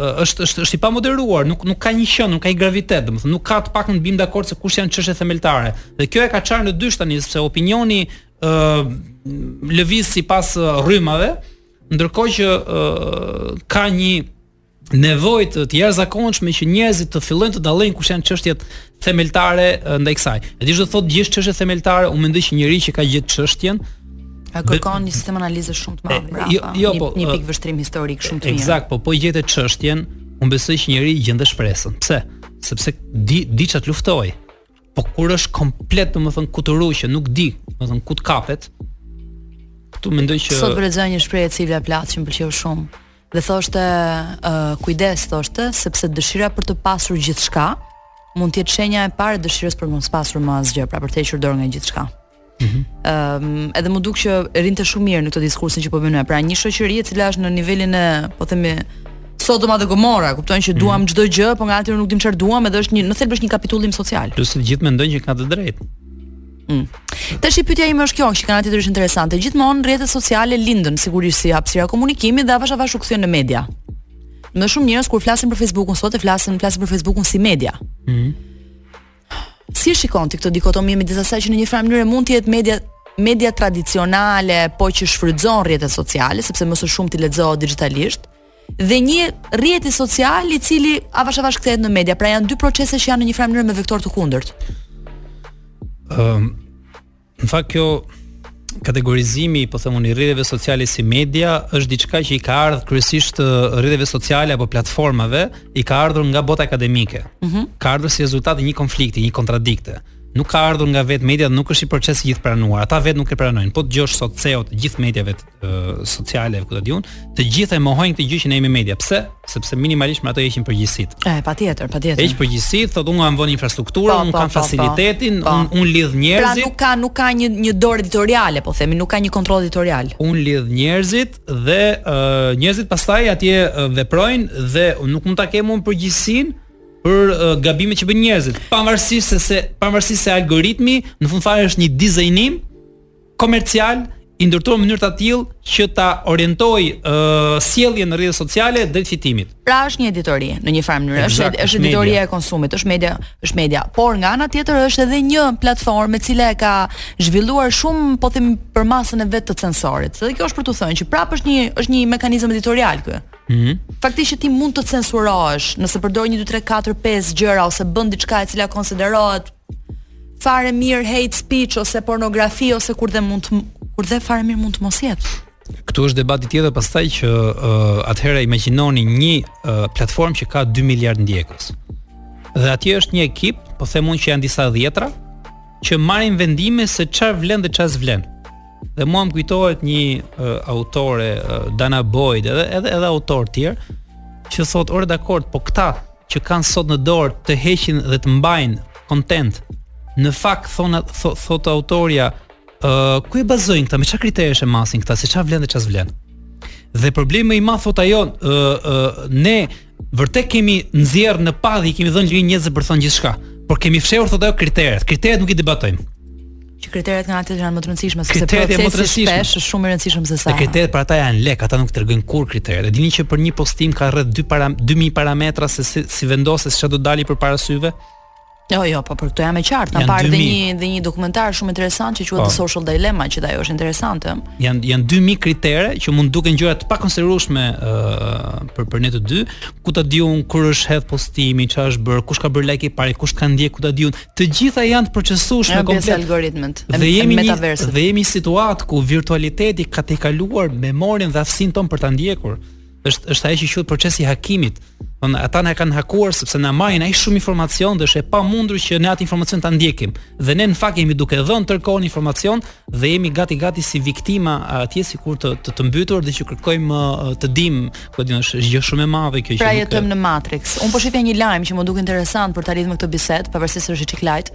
është është është i pamoderuar, nuk nuk ka një qendër, nuk ka një gravitet, domethënë nuk ka të paktën të bim dakord se kush janë çështjet themeltare. Dhe kjo e ka çarë në dysh tani sepse opinioni ë uh, lëviz sipas rrymave, ndërkohë që uh, ka një nevojë të jashtëzakonshme që njerëzit të fillojnë të dallojnë kush janë çështjet themeltare ndaj kësaj. E di ç'do thotë të gjesh çështjet themeltare, unë mendoj që njeriu që ka gjetë çështjen, A kërkon një sistem analize shumë të madh brapa. Jo, jo, po, një, një pikëvështrim historik shumë të mirë. Eksakt, po po gjetë çështjen, unë besoj që njeriu gjen dhe shpresën. Pse? Sepse di di ça të luftojë. Po kur është komplet, domethën kuturu që nuk di, domethën ku të kapet. Këtu mendoj që sot vërejë një shprehje e cila plaçi më pëlqeu shumë. dhe thoshte uh, kujdes thoshte sepse dëshira për të pasur gjithçka mund të jetë shenja e parë e dëshirës për mos pasur më asgjë, pra për të hequr dorë nga gjithçka. Ëm, mm -hmm. um, edhe m'u duk që rrinte shumë mirë në këtë diskursin që po bëjmë. Pra një shoqëri e cila është në nivelin e, po themi, Sodoma dhe Gomora, kupton që mhm. duam mm -hmm. çdo gjë, po nga atyre nuk dimë çfarë duam, edhe është një, në thelb është një kapitullim social. Plus të gjithë mendojnë që ka të drejtë. Mm. Tashi pyetja ime është kjo, që nga ana tjetër është interesante. Gjithmonë rrjetet sociale lindën sigurisht si hapësira komunikimi dhe avash avash u kthyen në media. Më shumë njerëz kur flasin për Facebookun sot e flasin flasin për Facebookun si media. Ëh. Mm. Si e shikon ti këtë dikotomi midis asaj që në një farë mënyrë mund të jetë media media tradicionale, po që shfrytëzon rrjetet sociale, sepse më së shumti lexohet digjitalisht, dhe një rrjeti social i cili avash avash kthehet në media. Pra janë dy procese që janë në një farë mënyrë me vektor të kundërt. Ëm um, në fakt ky kategorizimi, po them unë, i rrjeteve sociale si media është diçka që i ka ardhur kryesisht rrjeteve sociale apo platformave, i ka ardhur nga bota akademike. Mm -hmm. Ka ardhur si rezultat i një konflikti, një kontradikte. Nuk ka ardhur nga vetë media, nuk është një proces i gjithëpranuar. Ata vetë nuk e pranojnë. Po dëgjosh sot CEO të gjithë mediave të sociale ku ta di unë, të gjithë e mohojnë këtë gjë që ne jemi media. Pse? Sepse minimalisht me ato heqin përgjegjësitë. E patjetër, patjetër. Heq përgjegjësitë, thotë unë kam vënë infrastrukturën, po, unë po, kam po, facilitetin, po, po. unë unë lidh pra, njerëzit. Pra nuk ka nuk ka një një dorë editoriale, po themi, nuk ka një kontroll editorial. Unë lidh njerëzit dhe uh, njerëzit pastaj atje uh, veprojnë dhe nuk mund ta kem unë përgjegjësinë për uh, gabimet që bëjnë njerëzit, pavarësisht se se pavarësisht se algoritmi në fund fare është një dizajnim komercial i ndërtuar në mënyrë të tillë që ta orientojë uh, sjelljen në rrjete sociale drejt fitimit. Pra është një editori në një farë mënyrë, është është editori e konsumit, është media, është media, por nga ana tjetër është edhe një platformë e cila e ka zhvilluar shumë po them përmasën e vet të censorit. Dhe kjo është për të thënë që prapë është një është një mekanizëm editorial ky. Mm -hmm. Faktikisht ti mund të censurohesh nëse përdor 1 2 3 4 5 gjëra ose bën diçka e cila konsiderohet Fare mirë hate speech ose pornografi ose kur dhe mund të kur dhe fare mirë mund të mos jetë. Këtu është debati tjetër pastaj që uh, atëherë imagjinoni një uh, platformë që ka 2 miliard ndjekës. Dhe atje është një ekip, po them unë që janë disa dhjetra, që marrin vendime se çfarë vlen dhe çfarë s'vlen. Dhe mua më kujtohet një uh, autore uh, Dana Boyd, edhe edhe edhe autorë të tjerë që thotë, "Ore dakord, po këta që kanë sot në dorë të heqin dhe të mbajnë kontent. Në fakt thonë thot, thot autorja, ë uh, ku e bazojnë këta, me çfarë kriteresh e masin këta, se çfarë vlen dhe çfarë s'vlen. Dhe problemi i madh thot ajo, ë uh, uh, ne vërtet kemi nxjerr në pah dhe i kemi dhënë lirinë njerëzve për të thënë gjithçka, por kemi fshehur thot ajo kriteret. Kriteret nuk i debatojmë. Që kriteret nga ato janë më të rëndësishme sepse kriteret më të rëndësishme shpesh është shumë më rëndësishëm se sa. Te kriteret për ata janë lek, ata nuk tregojnë kur kriteret. Dini që për një postim ka rreth 2 para 2000 parametra se si, si vendoset çfarë do dali përpara syve. Jo, jo, po për këtë jam e qartë. Kam parë dhe një dhe një dokumentar shumë interesant që quhet po. The Social Dilemma, që ajo është interesante. Jan janë 2000 kritere që mund duken gjëra të pakonsiderueshme ë uh, për për ne të dy, ku ta diun kur është hedh postimi, çfarë është bër, kush ka bër like i parë, kush ka ndjek, ku ta diun. Të gjitha janë të procesueshme komplet. Janë algoritmit. Dhe jemi në metaverse. Dhe jemi në situatë ku virtualiteti ka tejkaluar memorien dhe aftësinë tonë për ta ndjekur. Është është ajo që quhet procesi i hakimit. Domethënë ata na kanë hakuar sepse na marrin aq shumë informacion dhe është e pamundur që ne atë informacion ta ndjekim. Dhe ne në fakt jemi duke dhënë tërkohën informacion dhe jemi gati gati si viktima atje sikur të të, të mbytur dhe që kërkojmë të dimë, po dimë është gjë shumë e madhe kjo që pra jetojmë në Matrix. Un po shihja një lajm që më duket interesant për ta lidhur me këtë bisedë, pavarësisht se është çik light.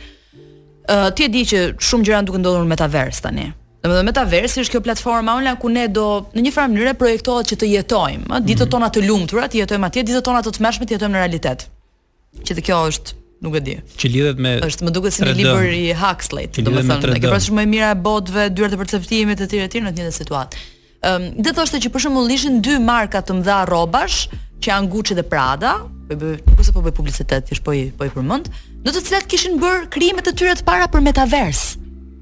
Ë uh, ti e di që shumë gjëra duke ndodhur në metavers tani. Domethënë metavers është kjo platforma online ku ne do në një farë mënyre projektohemi që të jetojmë, ditët mhm. tona të lumtura, të jetojmë atje, ditët tona të tmerrshme të jetojmë në realitet. Që edhe kjo është nuk e di. Që lidhet me Është më duket si një libër i Huxley, domethënë, e ke parasysh më e mira e botëve, dyert e perceptimit etj etj në të njëjtën situatë. Ëm, um, dhe thoshte që për shembull ishin dy marka të mëdha rrobash, që janë Gucci dhe Prada, po bëj, nuk është se po bëj publicitet, thjesht po i po i përmend, në të cilat kishin bër krijimet e tyre të para për metavers.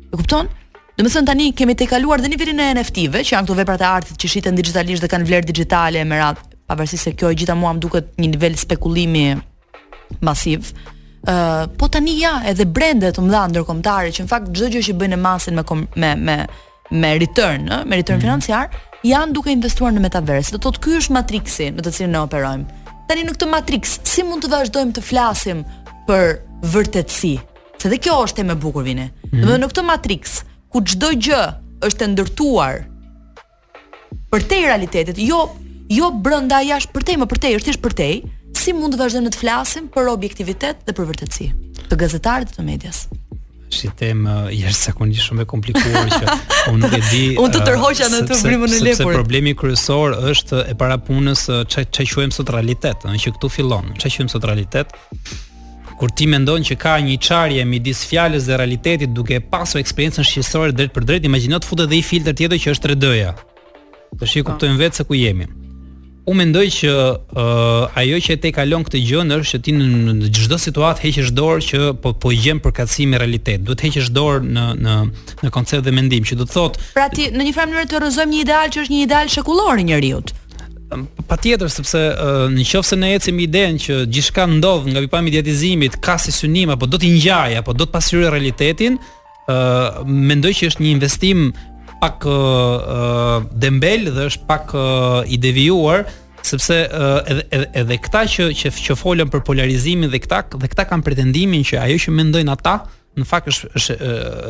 E kupton? Domethënë tani kemi tejkaluar dhe nivelin e NFT-ve, që janë këto veprat e artit që shiten dixhitalisht dhe kanë vlerë dixhitale me radhë, pavarësisht se kjo e gjitha mua më duket një nivel spekulimi masiv. Ë, uh, po tani ja edhe brende të mëdha ndërkombëtare që në fakt çdo gjë që bëjnë e masin me kom, me me me return, ë, me return mm. financiar, janë duke investuar në metaverse. Do të thotë ky është matriksi në të cilin ne operojmë. Tani në këtë matriks, si mund të vazhdojmë të flasim për vërtetësi? Se dhe kjo është e më bukur vini. Mm -hmm. në këtë Matrix, ku çdo gjë është e ndërtuar përtej realitetit, jo jo brenda jashtë përtej më përtej, është thjesht përtej, si mund të vazhdojmë të flasim për objektivitet dhe për vërtetësi të gazetarit e të medias. Është temë jashtëzakonisht shumë e komplikuar që unë nuk e di. Unë të tërhoqa në te vrima e lepurit. Sepse problemi kryesor është e para punës ça ça quajmë sot realitet, ëh që këtu fillon. Ça quajmë sot realitet. Kur ti mendon që ka një çarje midis fjalës dhe realitetit duke pasur eksperiencën shqisore drejtpërdrejt, imagjino të futet dhe një filtër tjetër që është 3D-ja. Tash e po. kuptojmë vetë se ku jemi. Unë mendoj që uh, ajo që e tejkalon këtë gjë është që ti në çdo situatë të heqësh dorë që po po gjen përkatësi me realitet. Duhet të heqësh dorë në në në koncept dhe mendim, që do të thotë Pra ti në një farë mënyrë të rrëzojmë një ideal që është një ideal shekullor i njeriut. Patjetër, sepse në qoftë se ne ecim me idenë që gjithçka ndodh nga pikëpamja e mediatizimit, ka si synim apo do të ngjajë apo do të pasqyrojë realitetin, ë uh, mendoj që është një investim pak ë uh, dembel dhe është pak uh, i devijuar sepse uh, edhe edhe edhe këta që që që folën për polarizimin dhe këta dhe këta kanë pretendimin që ajo që mendojnë ata në fakt është është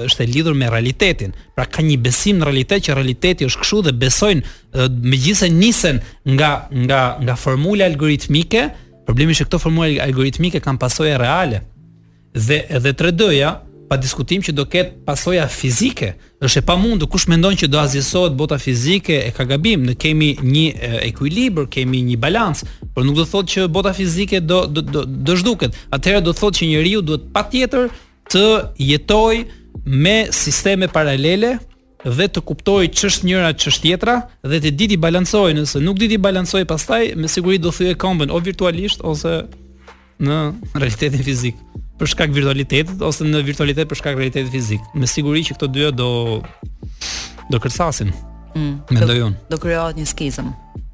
është e lidhur me realitetin. Pra ka një besim në realitet që realiteti është kështu dhe besojnë megjithëse nisen nga nga nga formula algoritmike, problemi është që këto formula algoritmike kanë pasoja reale. Dhe edhe 3D-ja pa diskutim që do ketë pasoja fizike, Është e pamundur, kush mendon që do asgjësohet bota fizike e ka gabim, ne kemi një ekuilibër, kemi një balancë, por nuk do të thotë që bota fizike do do do, do zhduket. Atëherë do të thotë që njeriu duhet patjetër të jetojë me sisteme paralele dhe të kuptojë ç'është njëra ç'është tjetra dhe të dijë t'i balancojë, nëse nuk di t'i balancojë pastaj me siguri do thyejë këmbën o virtualisht ose në realitetin fizik për shkak virtualitetit ose në virtualitet për shkak realitetit fizik. Me siguri që këto dyja do do kërcasin. Mm, Mendoj unë. Do, do krijohet një skizëm,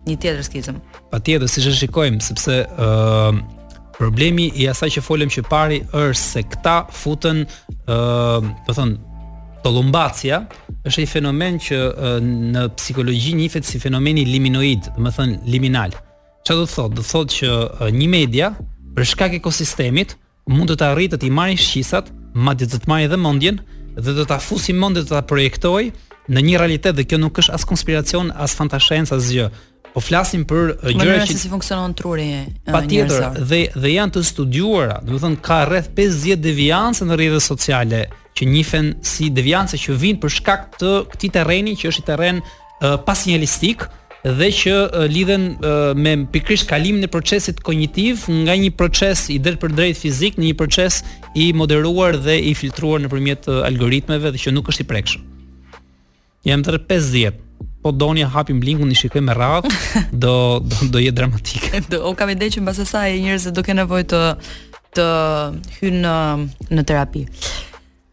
një tjetër skizëm. Patjetër, siç e shikojmë, sepse ë uh, problemi i asaj që folëm që pari është se këta futen ë, uh, domethënë, tollumbacja është një fenomen që në psikologji njihet si fenomeni liminoid, domethënë liminal. Çfarë do të thotë? Do të thotë që një media për shkak të ekosistemit mund të të arrijë të të marrë shqisat, madje të të marrë edhe mendjen dhe të ta fusë mendjen të ta projektojë në një realitet dhe kjo nuk është as konspiracion, as fantashkencë, as gjë. Po flasim për gjëra që si funksionon truri njerëzor. Patjetër, dhe dhe janë të studiuara. Domethënë ka rreth 50 devianca në rrjetet sociale që njihen si devianca që vijnë për shkak të këtij terreni që është një terren pa sinjalistikë dhe që lidhen me pikërisht kalimin e procesit kognitiv nga një proces i drejtpërdrejtë fizik në një proces të moderuar dhe të filtruar nëpërmjet algoritmeve dhe që nuk është i prekshëm. Janë rreth 50. Po doni hapim linkun i shikojmë me radhë, do do do jetë dramatike. Do, e kam idenë që mbas asaj njerëzit do kenë nevojë të të hyjnë në në terapi.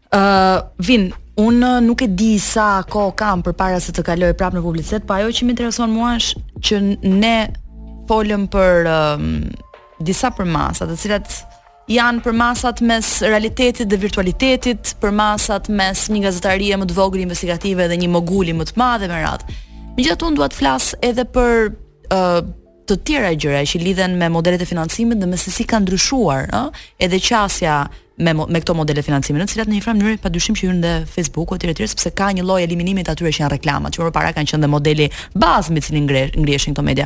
Ë, uh, Vin, unë nuk e di sa kohë kam përpara se të kaloj prapë në publicitet, po ajo që më intereson mua është që ne folëm për um, disa përmasa, të cilat janë përmasat mes realitetit dhe virtualitetit, përmasat mes një gazetarie më të vogël investigative dhe një moguli më të madh me radhë. Megjithatë unë dua të flas edhe për uh, të tjera gjëra që lidhen me modelet e financimit dhe me se si ka ndryshuar, ë, edhe qasja me me këto modele financimi, në të cilat në një farë mënyre padyshim që hyn dhe Facebooku etj etj, sepse ka një lloj eliminimi të atyre që janë reklamat, që më parë kanë qenë dhe modeli bazë me të cilin ngre, ngriheshin këto media.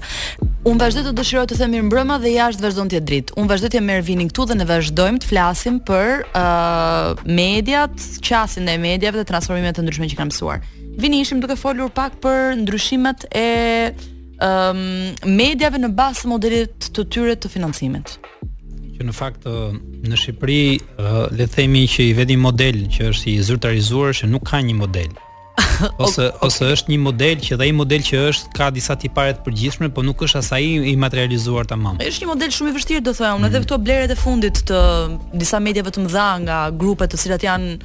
Unë vazhdoj të dëshiroj të them mirëmbrëma dhe jashtë vazhdon të jetë dritë. Unë vazhdoj të jem me Ervinin këtu dhe ne vazhdojmë të flasim për uh, mediat, qasjen e mediave dhe transformimet e ndryshme që kanë pësuar. Vini ishim duke folur pak për ndryshimet e um, mediave në bazë të modelit të tyre të financimit. Që në fakt në Shqipëri le të themi që i vetmi model që është i zyrtarizuar është nuk ka një model. ose okay. ose është një model që dhe ai model që është ka disa tipare të përgjithshme, por nuk është as ai i materializuar tamam. Është një model shumë i vështirë do thoja unë, mm. edhe këto blerjet e fundit të disa mediave të mëdha nga grupe të cilat janë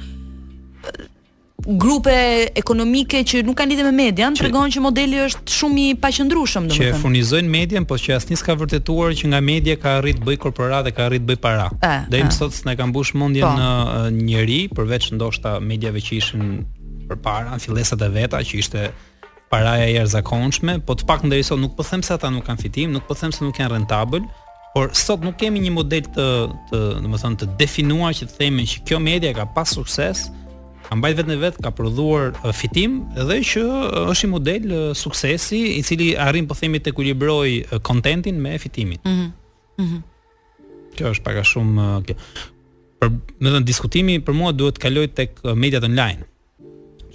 grupe ekonomike që nuk kanë lidhje me median tregon që modeli është shumë i paqëndrueshëm domethënë. Që furnizojnë median, por që asnjë s'ka vërtetuar që nga media ka arrit bëj korporatë dhe ka arrit bëj para. Deri më sot s'na ka mbush mendjen po. njeri, përveç ndoshta mediave që ishin përpara, fillesat e veta që ishte paraja e jashtëzakonshme, po të paktën deri sot nuk po them se ata nuk kanë fitim, nuk po them se nuk janë rentabël, por sot nuk kemi një model të të, domethënë të definuar që të themi që kjo media ka pas sukses, ka mbajt veten e vet, ka prodhuar fitim dhe që është një model suksesi i cili arrin po themi të ekuilibrojë kontentin me fitimin. Mhm. Mm mhm. Mm kjo është pak a shumë kjo. Pra, domethënë diskutimi për mua duhet të kalojë tek mediat online.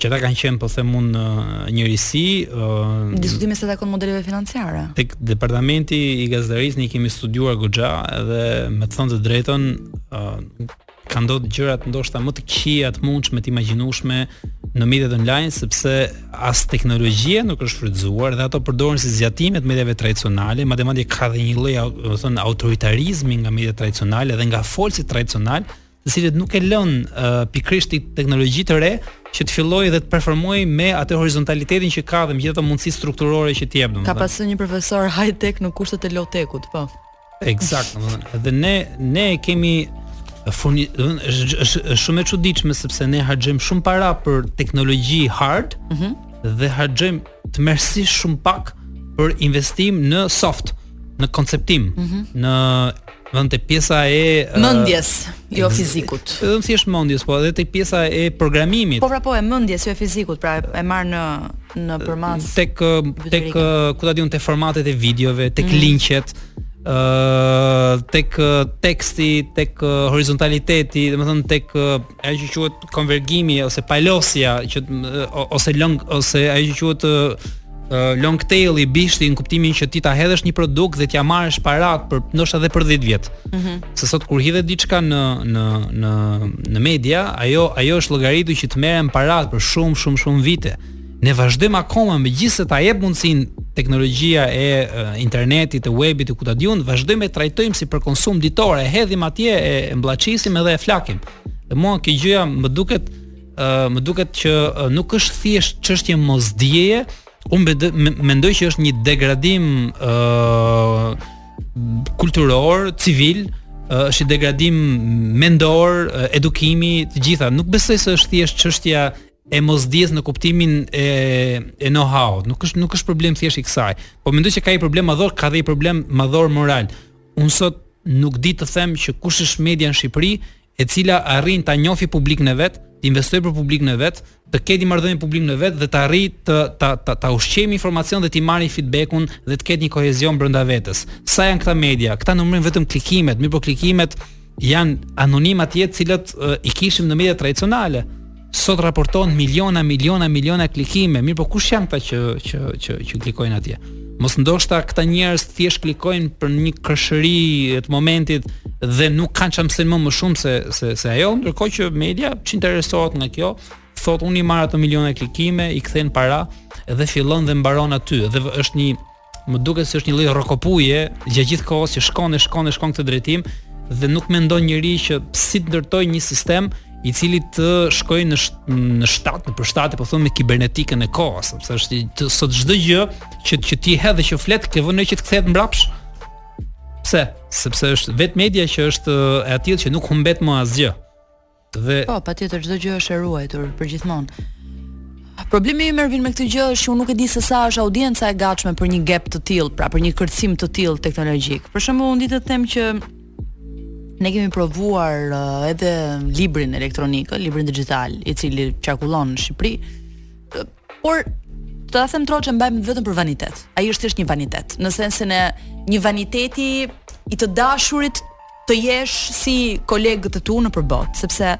që ata kanë qenë po them unë në një risi ë uh, diskutime sa i takon modeleve financiare. Tek departamenti i gazetarisë ne kemi studiuar goxha dhe me të thënë të drejtën ë uh, kanë ndodhur gjërat ndoshta më të këqija të mundshme të imagjinueshme në mediat online sepse as teknologjia nuk është shfrytëzuar dhe ato përdoren si zgjatime të mediave tradicionale, madje madje ka dhe një lloj, domethënë, autoritarizmi nga mediat tradicionale dhe nga folësit tradicionalë, të cilët nuk e lënë uh, pikërisht teknologjinë e re që të fillojë dhe të performojë me atë horizontalitetin që ka dhe me gjithë ato mundësi strukturore që të jep domethënë. Ka pas thënë një profesor high tech në kushtet e low tech-ut, po. Ekzakt, domethënë. Dhe ne ne kemi furni është është shumë e çuditshme sepse ne harxhojmë shumë para për teknologji hard mm -hmm. dhe harxhojmë të mersi shumë pak për investim në soft, në konceptim, mm -hmm. domethënë te pjesa e mendjes, uh, jo fizikut. Edhe siç është mendjes, po edhe tek pjesa e programimit. Po pra po e mendjes, jo e fizikut, pra e marr në në përmas. Tek tek ku ta di unë te formatet e videove, tek mm -hmm. linqet, tek teksti, tek horizontaliteti, domethënë tek ajo që quhet konvergjimi ose palosja që ose long ose ajo që quhet long tail i bishti në kuptimin që ti ta hedhësh një produkt dhe t'ia marrësh paratë për ndoshta edhe për 10 vjet. Ëh. Mm -hmm. Se sot kur hidhet diçka në në në në media, ajo ajo është llogaritur që të merren paratë për shumë shumë shumë vite. ne vazhdojmë akoma megjithëse ta jep mundësinë teknologjia e internetit, e webit, e ku ta di unë, vazhdojmë e trajtojmë si për konsum ditor, e hedhim atje, e mbllaçisim edhe e flakim. Dhe mua kjo gjëja më duket ë më duket që nuk është thjesht çështje mosdijeje, unë mendoj që është një degradim ë kulturor, civil, është një degradim mendor, edukimi, të gjitha. Nuk besoj se është thjesht çështja e mosdijes në kuptimin e e know-how. Nuk është nuk është problem thjesht i kësaj. Po mendoj që ka një problem madhor, ka dhe një problem madhor moral. Unë sot nuk di të them që kush është media në Shqipëri, e cila arrin ta njohë publikun e vet, të investojë për publikun e vet, të ketë marrëdhënie me publikun e vet dhe të arrijë të ta ta, ta ushqejë me informacion dhe të marrë feedbackun dhe të ketë një kohezion brenda vetes. Sa janë këta media? Këta numërojnë vetëm klikimet, mirëpo klikimet janë anonimatet, të cilat uh, i kishim në media tradicionale sot raportohen miliona miliona miliona klikime, mirëpo kush janë këta që që që që klikojnë atje? Mos ndoshta këta njerëz thjesht klikojnë për një kërshëri të momentit dhe nuk kanë çfarë mësojnë më shumë se se se ajo, ndërkohë që media s'interesohet nga kjo, thotë unë i marr ato miliona klikime, i kthej në para dhe fillon dhe mbaron aty dhe është një Më duket se është një lloj rrokopuje gjatë gjithë kohës që shkon e shkon e shkon këtë drejtim dhe nuk mendon njeri që si të ndërtojë një sistem i cili të shkojë në në shtat, në përshtat po themi me kibernetikën e kohës, sepse është të, sot çdo gjë që që ti hedh dhe që flet ka vend që të kthehet mbrapsht. Pse? Sepse është vetë media që është e atillë që nuk humbet më asgjë. Dhe Po, patjetër çdo gjë është e ruajtur përgjithmonë. Problemi im Ervin me këtë gjë është që unë nuk e di se sa është audienca e gatshme për një gap të tillë, pra për një kërcim të tillë teknologjik. Për shembull, unë di të them që ne kemi provuar uh, edhe librin elektronik, librin dixhital, i cili qarkullon në Shqipëri. Por të ta them troç e mbajmë vetëm për vanitet. Ai është thjesht një vanitet, në sensin e një vaniteti i të dashurit të jesh si kolegët e tu nëpër botë, sepse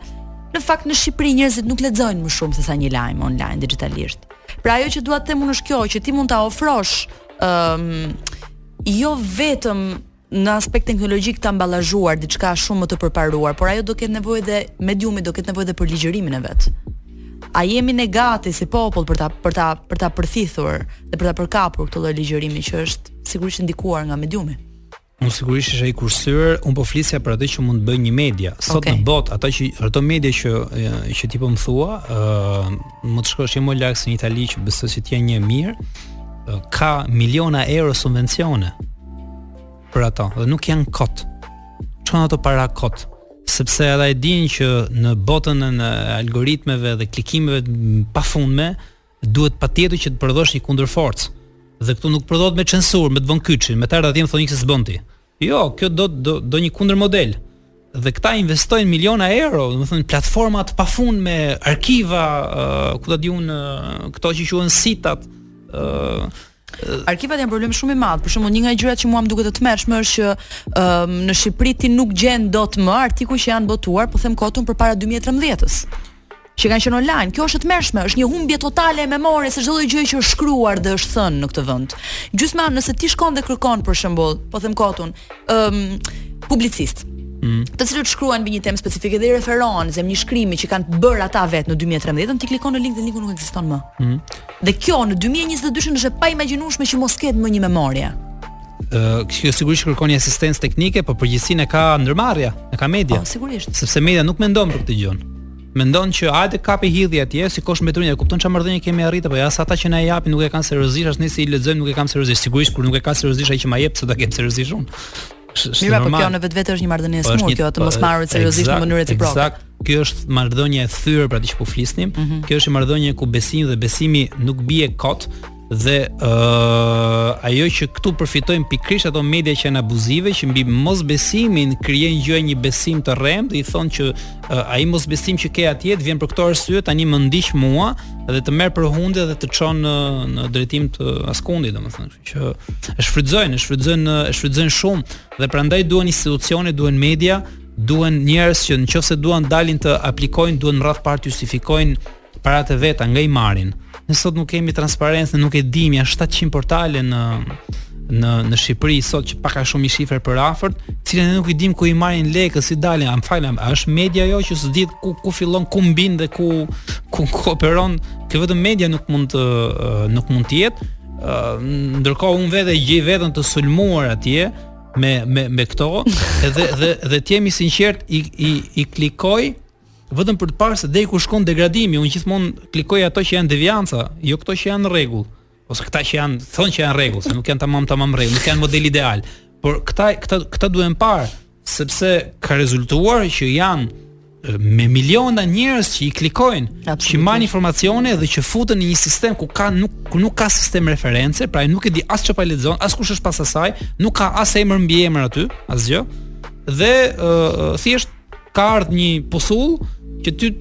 në fakt në Shqipëri njerëzit nuk lexojnë më shumë se sa një lajm online dixhitalisht. Pra ajo që dua të them unë është kjo, që ti mund ta ofrosh ëm um, jo vetëm në aspekt teknologjik të ambalazhuar, diçka shumë më të përparuar, por ajo do ketë nevojë dhe mediumi do ketë nevojë dhe për ligjërimin e vet. A jemi ne gati si popull për ta për ta për ta përthithur dhe për ta përkapur këtë lloj ligjërimi që është sigurisht i ndikuar nga mediumi? Unë sigurisht s'jam i kursyer, unë po flisja për atë që mund të bëjë një media. Sot okay. në botë, ata që ato media që që ti po më thua, ë uh, Mund të shkosh jo më larg se në Itali që besoj se ti e njeh mirë, ka miliona euro subvencione për ato dhe nuk janë kot. S'çojnë ato para kot sepse ata e dinë që në botën e në algoritmeve dhe klikimeve pafundme duhet patjetër që të prodhosh një kundërforcë. Dhe këtu nuk prodhohet me censurë, me të vënë kyçin, me të ardh të të thonë se s'bën ti. Jo, kjo do do do një kundërmodel. Dhe këta investojnë miliona euro, domethënë platforma të pafundme, arkiva, uh, ku ta di unë, uh, këto që quhen sitat, ë uh, Arkivat janë problem shumë i madh. Për shembull, një nga gjërat që mua më duket të tmerrshme është që um, në Shqipëri ti nuk gjen dot më artikuj që janë botuar, po them kot unë përpara 2013-ës. që kanë qenë online. Kjo është e tmerrshme, është një humbje totale e memories së çdo lloj gjëje që është shkruar dhe është thënë në këtë vend. Gjysma, nëse ti shkon dhe kërkon për shembull, po them kot unë, ëm um, publicistë. Mm. Të cilët shkruajnë mbi një temë specifike dhe i referohen ta zëmë një shkrimi që kanë bërë ata vetë në 2013, ti klikon në link dhe linku nuk ekziston më. Mm. Dhe kjo në 2022 është e paimagjinueshme që mos ketë më një memorie. Ë, kjo sigurisht kërkon një asistencë teknike, por përgjegjësinë e ka ndërmarrja, e ka media. Po, sigurisht. Sepse media nuk mendon për këtë gjë. Mendon që hajde kape hidhe atje, si kosh mbeturinash, e kupton çfarë marrëdhënie kemi arritur, pra as ata që na e japin nuk e kanë seriozisht, as ne që i lexojmë nuk e kemi seriozisht. Sigurisht kur nuk e ka seriozisht ai që ma jep, pse ta kem seriozisht unë. Mirë, po kjo në vetvete është një marrëdhënie e po, sëmurë, kjo të mos po, marrë seriozisht në mënyrë reciproke. Eksakt, kjo është marrëdhënie e thyer për atë që po flisnim. Mhm. Kjo është një marrëdhënie ku besimi dhe besimi nuk bie kot, dhe uh, ajo që këtu përfitojnë pikërisht ato media që janë abuzive që mbi mosbesimin krijojnë gjoja një besim të rremë dhe i thonë që uh, ai mosbesim që ke atje vjen për këto arsye tani më ndiq mua dhe të merr për hunde dhe të çon në, në drejtim të askundit domethënë që e shfrytëzojnë e shfrytëzojnë e shfrytëzojnë shumë dhe prandaj duhen institucione duhen media duhen njerëz që në qoftë se duan dalin të aplikojnë duhen radhë të parë të justifikojnë Paratë e veta nga i marrin. Ne sot nuk kemi transparencë, ne nuk e dimë janë 700 portale në në në Shqipëri sot që pak a shumë një shifër e përafërt, të cilat ne nuk i dimë ku i marrin lekët, si dalin, am falëm, është media ajo që s'di ku ku fillon, ku mbin dhe ku ku ku operon, që vetëm media nuk mund të nuk mund të jetë. Ndërkohë unë vetë e gjej veten të sulmuar atje, me me me këto dhe dhe dhe të jemi sinqert i i i klikoj Vetëm për të parë se deri ku shkon degradimi, unë gjithmonë klikoj ato që janë devianca, jo këto që janë në rregull, ose këta që janë thonë që janë rregull, se nuk janë tamam tamam rregull, nuk janë model ideal. Por këta këta këta duhen parë sepse ka rezultuar që janë me miliona njerëz që i klikojnë, që marrin informacione dhe që futen në një sistem ku ka nuk ku nuk ka sistem reference, pra nuk e di as çfarë lexon, as kush është pas asaj, nuk ka as emër mbiemër aty, asgjë. Dhe uh, thjesht ka ardhur një pusullë që ty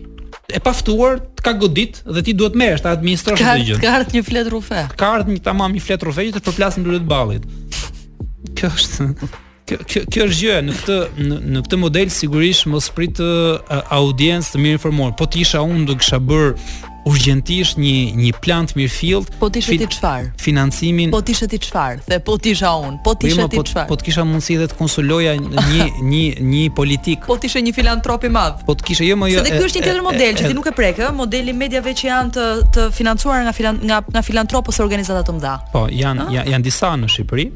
e paftuar të ka godit dhe ti duhet merresh ta administrosh atë gjë. Ka ardhur një fletërrufe. Ka ardhur një tamam një fletërrufe që të përplas në lule të ballit. Kjo është kjo kjo kjo është gjëja në këtë në, në këtë model sigurisht mos prit uh, audiencë të mirinformuar. Po të isha unë do kisha bërë urgjentisht një një plan të mirëfilltë. Po të ishe ti çfarë? Financimin. Po të ishe ti çfarë? The po të isha unë. Po ti ti po, çfarë? Po të kisha mundësi dhe të konsuloja një një një politik. Po të ishe një filantrop i madh. Po të kishe jo më jo. Dhe ky është një tjetër model që ti nuk e prek, ë, modeli i mediave që janë të të financuara nga filan, nga nga filantropë ose organizata të mëdha. Po, janë janë janë disa në Shqipëri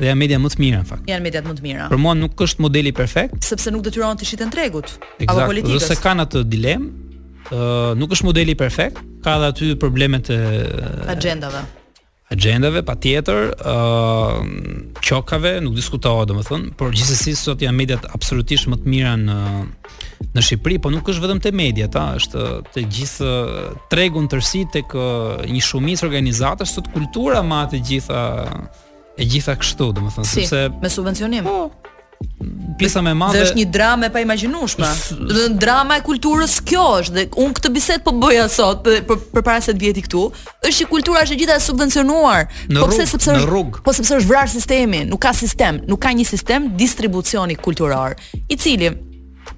dhe janë media më të mira në fakt. Janë mediat më të mira. Për mua nuk është modeli perfekt, sepse nuk detyron të shiten tregut apo politikës. Dhe s'e kanë atë dilemë, uh, nuk është modeli perfekt, ka dhe aty problemet e axhendave. Axhendave patjetër, ë uh, qokave nuk diskutohet domethënë, por gjithsesi sot janë mediat absolutisht më të mira në në Shqipëri, po nuk është vetëm te mediat, është te gjithë tregun tërësi tek një shumicë organizatash sot kultura ma të gjitha E gjitha kështu, domethënë, si, sepse me subvencionim. Po, pjesa më e madhe. Dhe është një dramë e paimagjinueshme. Domethënë drama e kulturës kjo është dhe unë këtë bisedë po bëja sot për për, përpara se të vija këtu, është që kultura është e gjitha e subvencionuar. Në po pse sepse është rrugë. po sepse është vrarë sistemi, nuk ka sistem, nuk ka një sistem distribucioni kulturor, i cili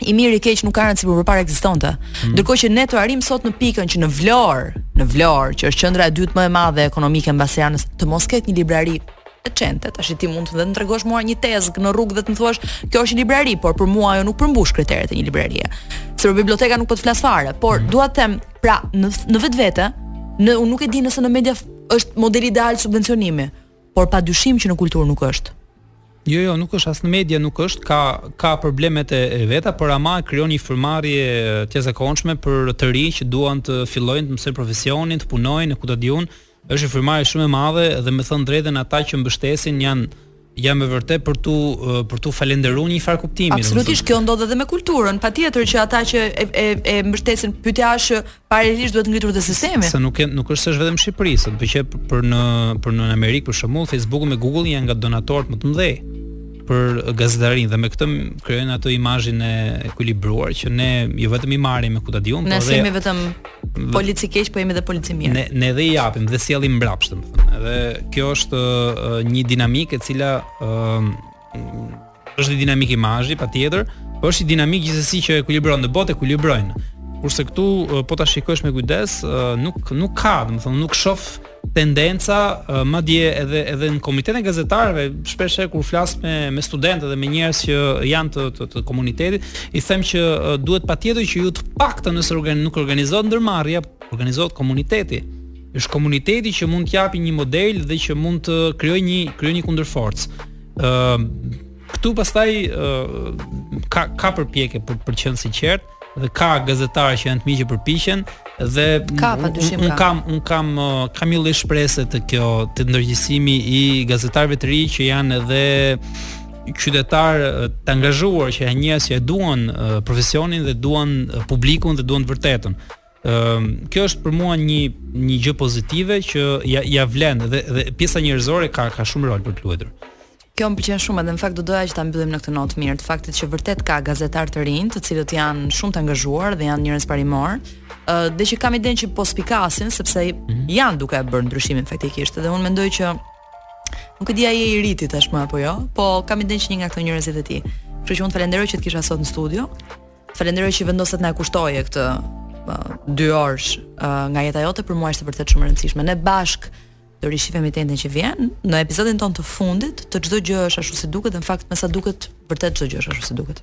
i mirë i keq nuk ka rëndësi, por përpara ekzistonte. Hmm. Ndërkohë që ne të arrijmë sot në pikën që në Vlorë, në Vlorë, që është qendra e dytë më e madhe ekonomike mbas Tiranës, të mos ketë një librari decente, tash ti mund të më tregosh mua një tezgë në rrugë dhe të më thuash, kjo është një librari, por për mua ajo nuk përmbush kriteret e një librarie. Se për biblioteka nuk po të flas fare, por hmm. dua të them, pra, në në vetvete, në unë nuk e di nëse në media është modeli ideal subvencionimi, por pa dyshim që në kulturë nuk është. Jo jo nuk është as në media nuk është ka ka problemet e, e veta por ama krijon një frymëmarrje të jashtëzakonshme për të rinj që duan të fillojnë të mësojnë profesionin të punojnë e ku ta di unë është një frymëmarrje shumë e madhe dhe me thënë të drejtën ata që mbështesin janë janë me vërtet për t'u për t'u falënderuar njëfarë kuptimi. Absolutisht kjo ndodh edhe me kulturën. Patjetër që ata që e e, e mbështesin pyetja është Paralelisht duhet ngritur dhe sistemi. Sa nuk janë, nuk është se është vetëm Shqipëri, sepse për në për në Amerikë për shembull, Facebooku me Google janë nga donatorët më të mëdhenj për gazetarinë dhe me këtë krijojnë atë imazhin e ekuilibruar që ne jo vetëm i marrim me kutadium, por edhe ne vetëm polici i keq, po jemi edhe polici i mirë. Ne ne edhe i japim dhe sjellim mbrapsht, domethënë. Edhe kjo është uh, një dinamikë e cila uh, Është një dinamikë imazhi, patjetër, por është një dinamikë gjithsesi që ekuilibron në botë ekuilibrojnë. Kurse këtu po ta shikosh me kujdes, nuk nuk ka, domethënë nuk shoh tendenca madje edhe edhe në komunitetin e gazetarëve shpesh kur flas me me studentë dhe me njerëz që janë të të, të komunitetit i them që duhet patjetër që ju të paktën nëse organi, nuk organizohet ndërmarrja organizohet komuniteti është komuniteti që mund të japi një model dhe që mund të krijojë një krijojë një kundërforcë Ë uh, këtu pastaj uh, ka ka përpjekje për për të qenë i sinqertë dhe ka gazetarë që janë të mirë që përpiqen dhe ka pa dyshim un, un kam un kam uh, kam një lloj shprese te kjo te ndërgjegjësimi i gazetarëve të rinj që janë edhe qytetarë të angazhuar që janë njerëz që e duan profesionin dhe duan publikun dhe duan të vërtetën. Ëm kjo është për mua një një gjë pozitive që ia ia vlen dhe dhe pjesa njerëzore ka ka shumë rol për të luajtur. Kjo më pëlqen shumë dhe në fakt do doja që ta mbyllim në këtë notë të mirë, të faktit që vërtet ka gazetarë të rinj, të cilët janë shumë të angazhuar dhe janë njerëz parimorë, ë dhe që kam idenë që po spikasin sepse mhm. janë duke e bërë ndryshimin faktikisht dhe unë mendoj që nuk e di a je i ri ti tashmë apo jo, po kam idenë që një nga këto njerëzit je ti. Kështu që unë të falenderoj që të kisha sot në studio. Falenderoj që vendose të na kushtoje këtë dyorësh nga jeta jote për mua është vërtet shumë e rëndësishme. Ne bashkë do rishifemi të enjten që vjen në episodin tonë të fundit, te çdo gjë është ashtu si duket dhe në fakt me sa duket vërtet çdo gjë është ashtu si duket.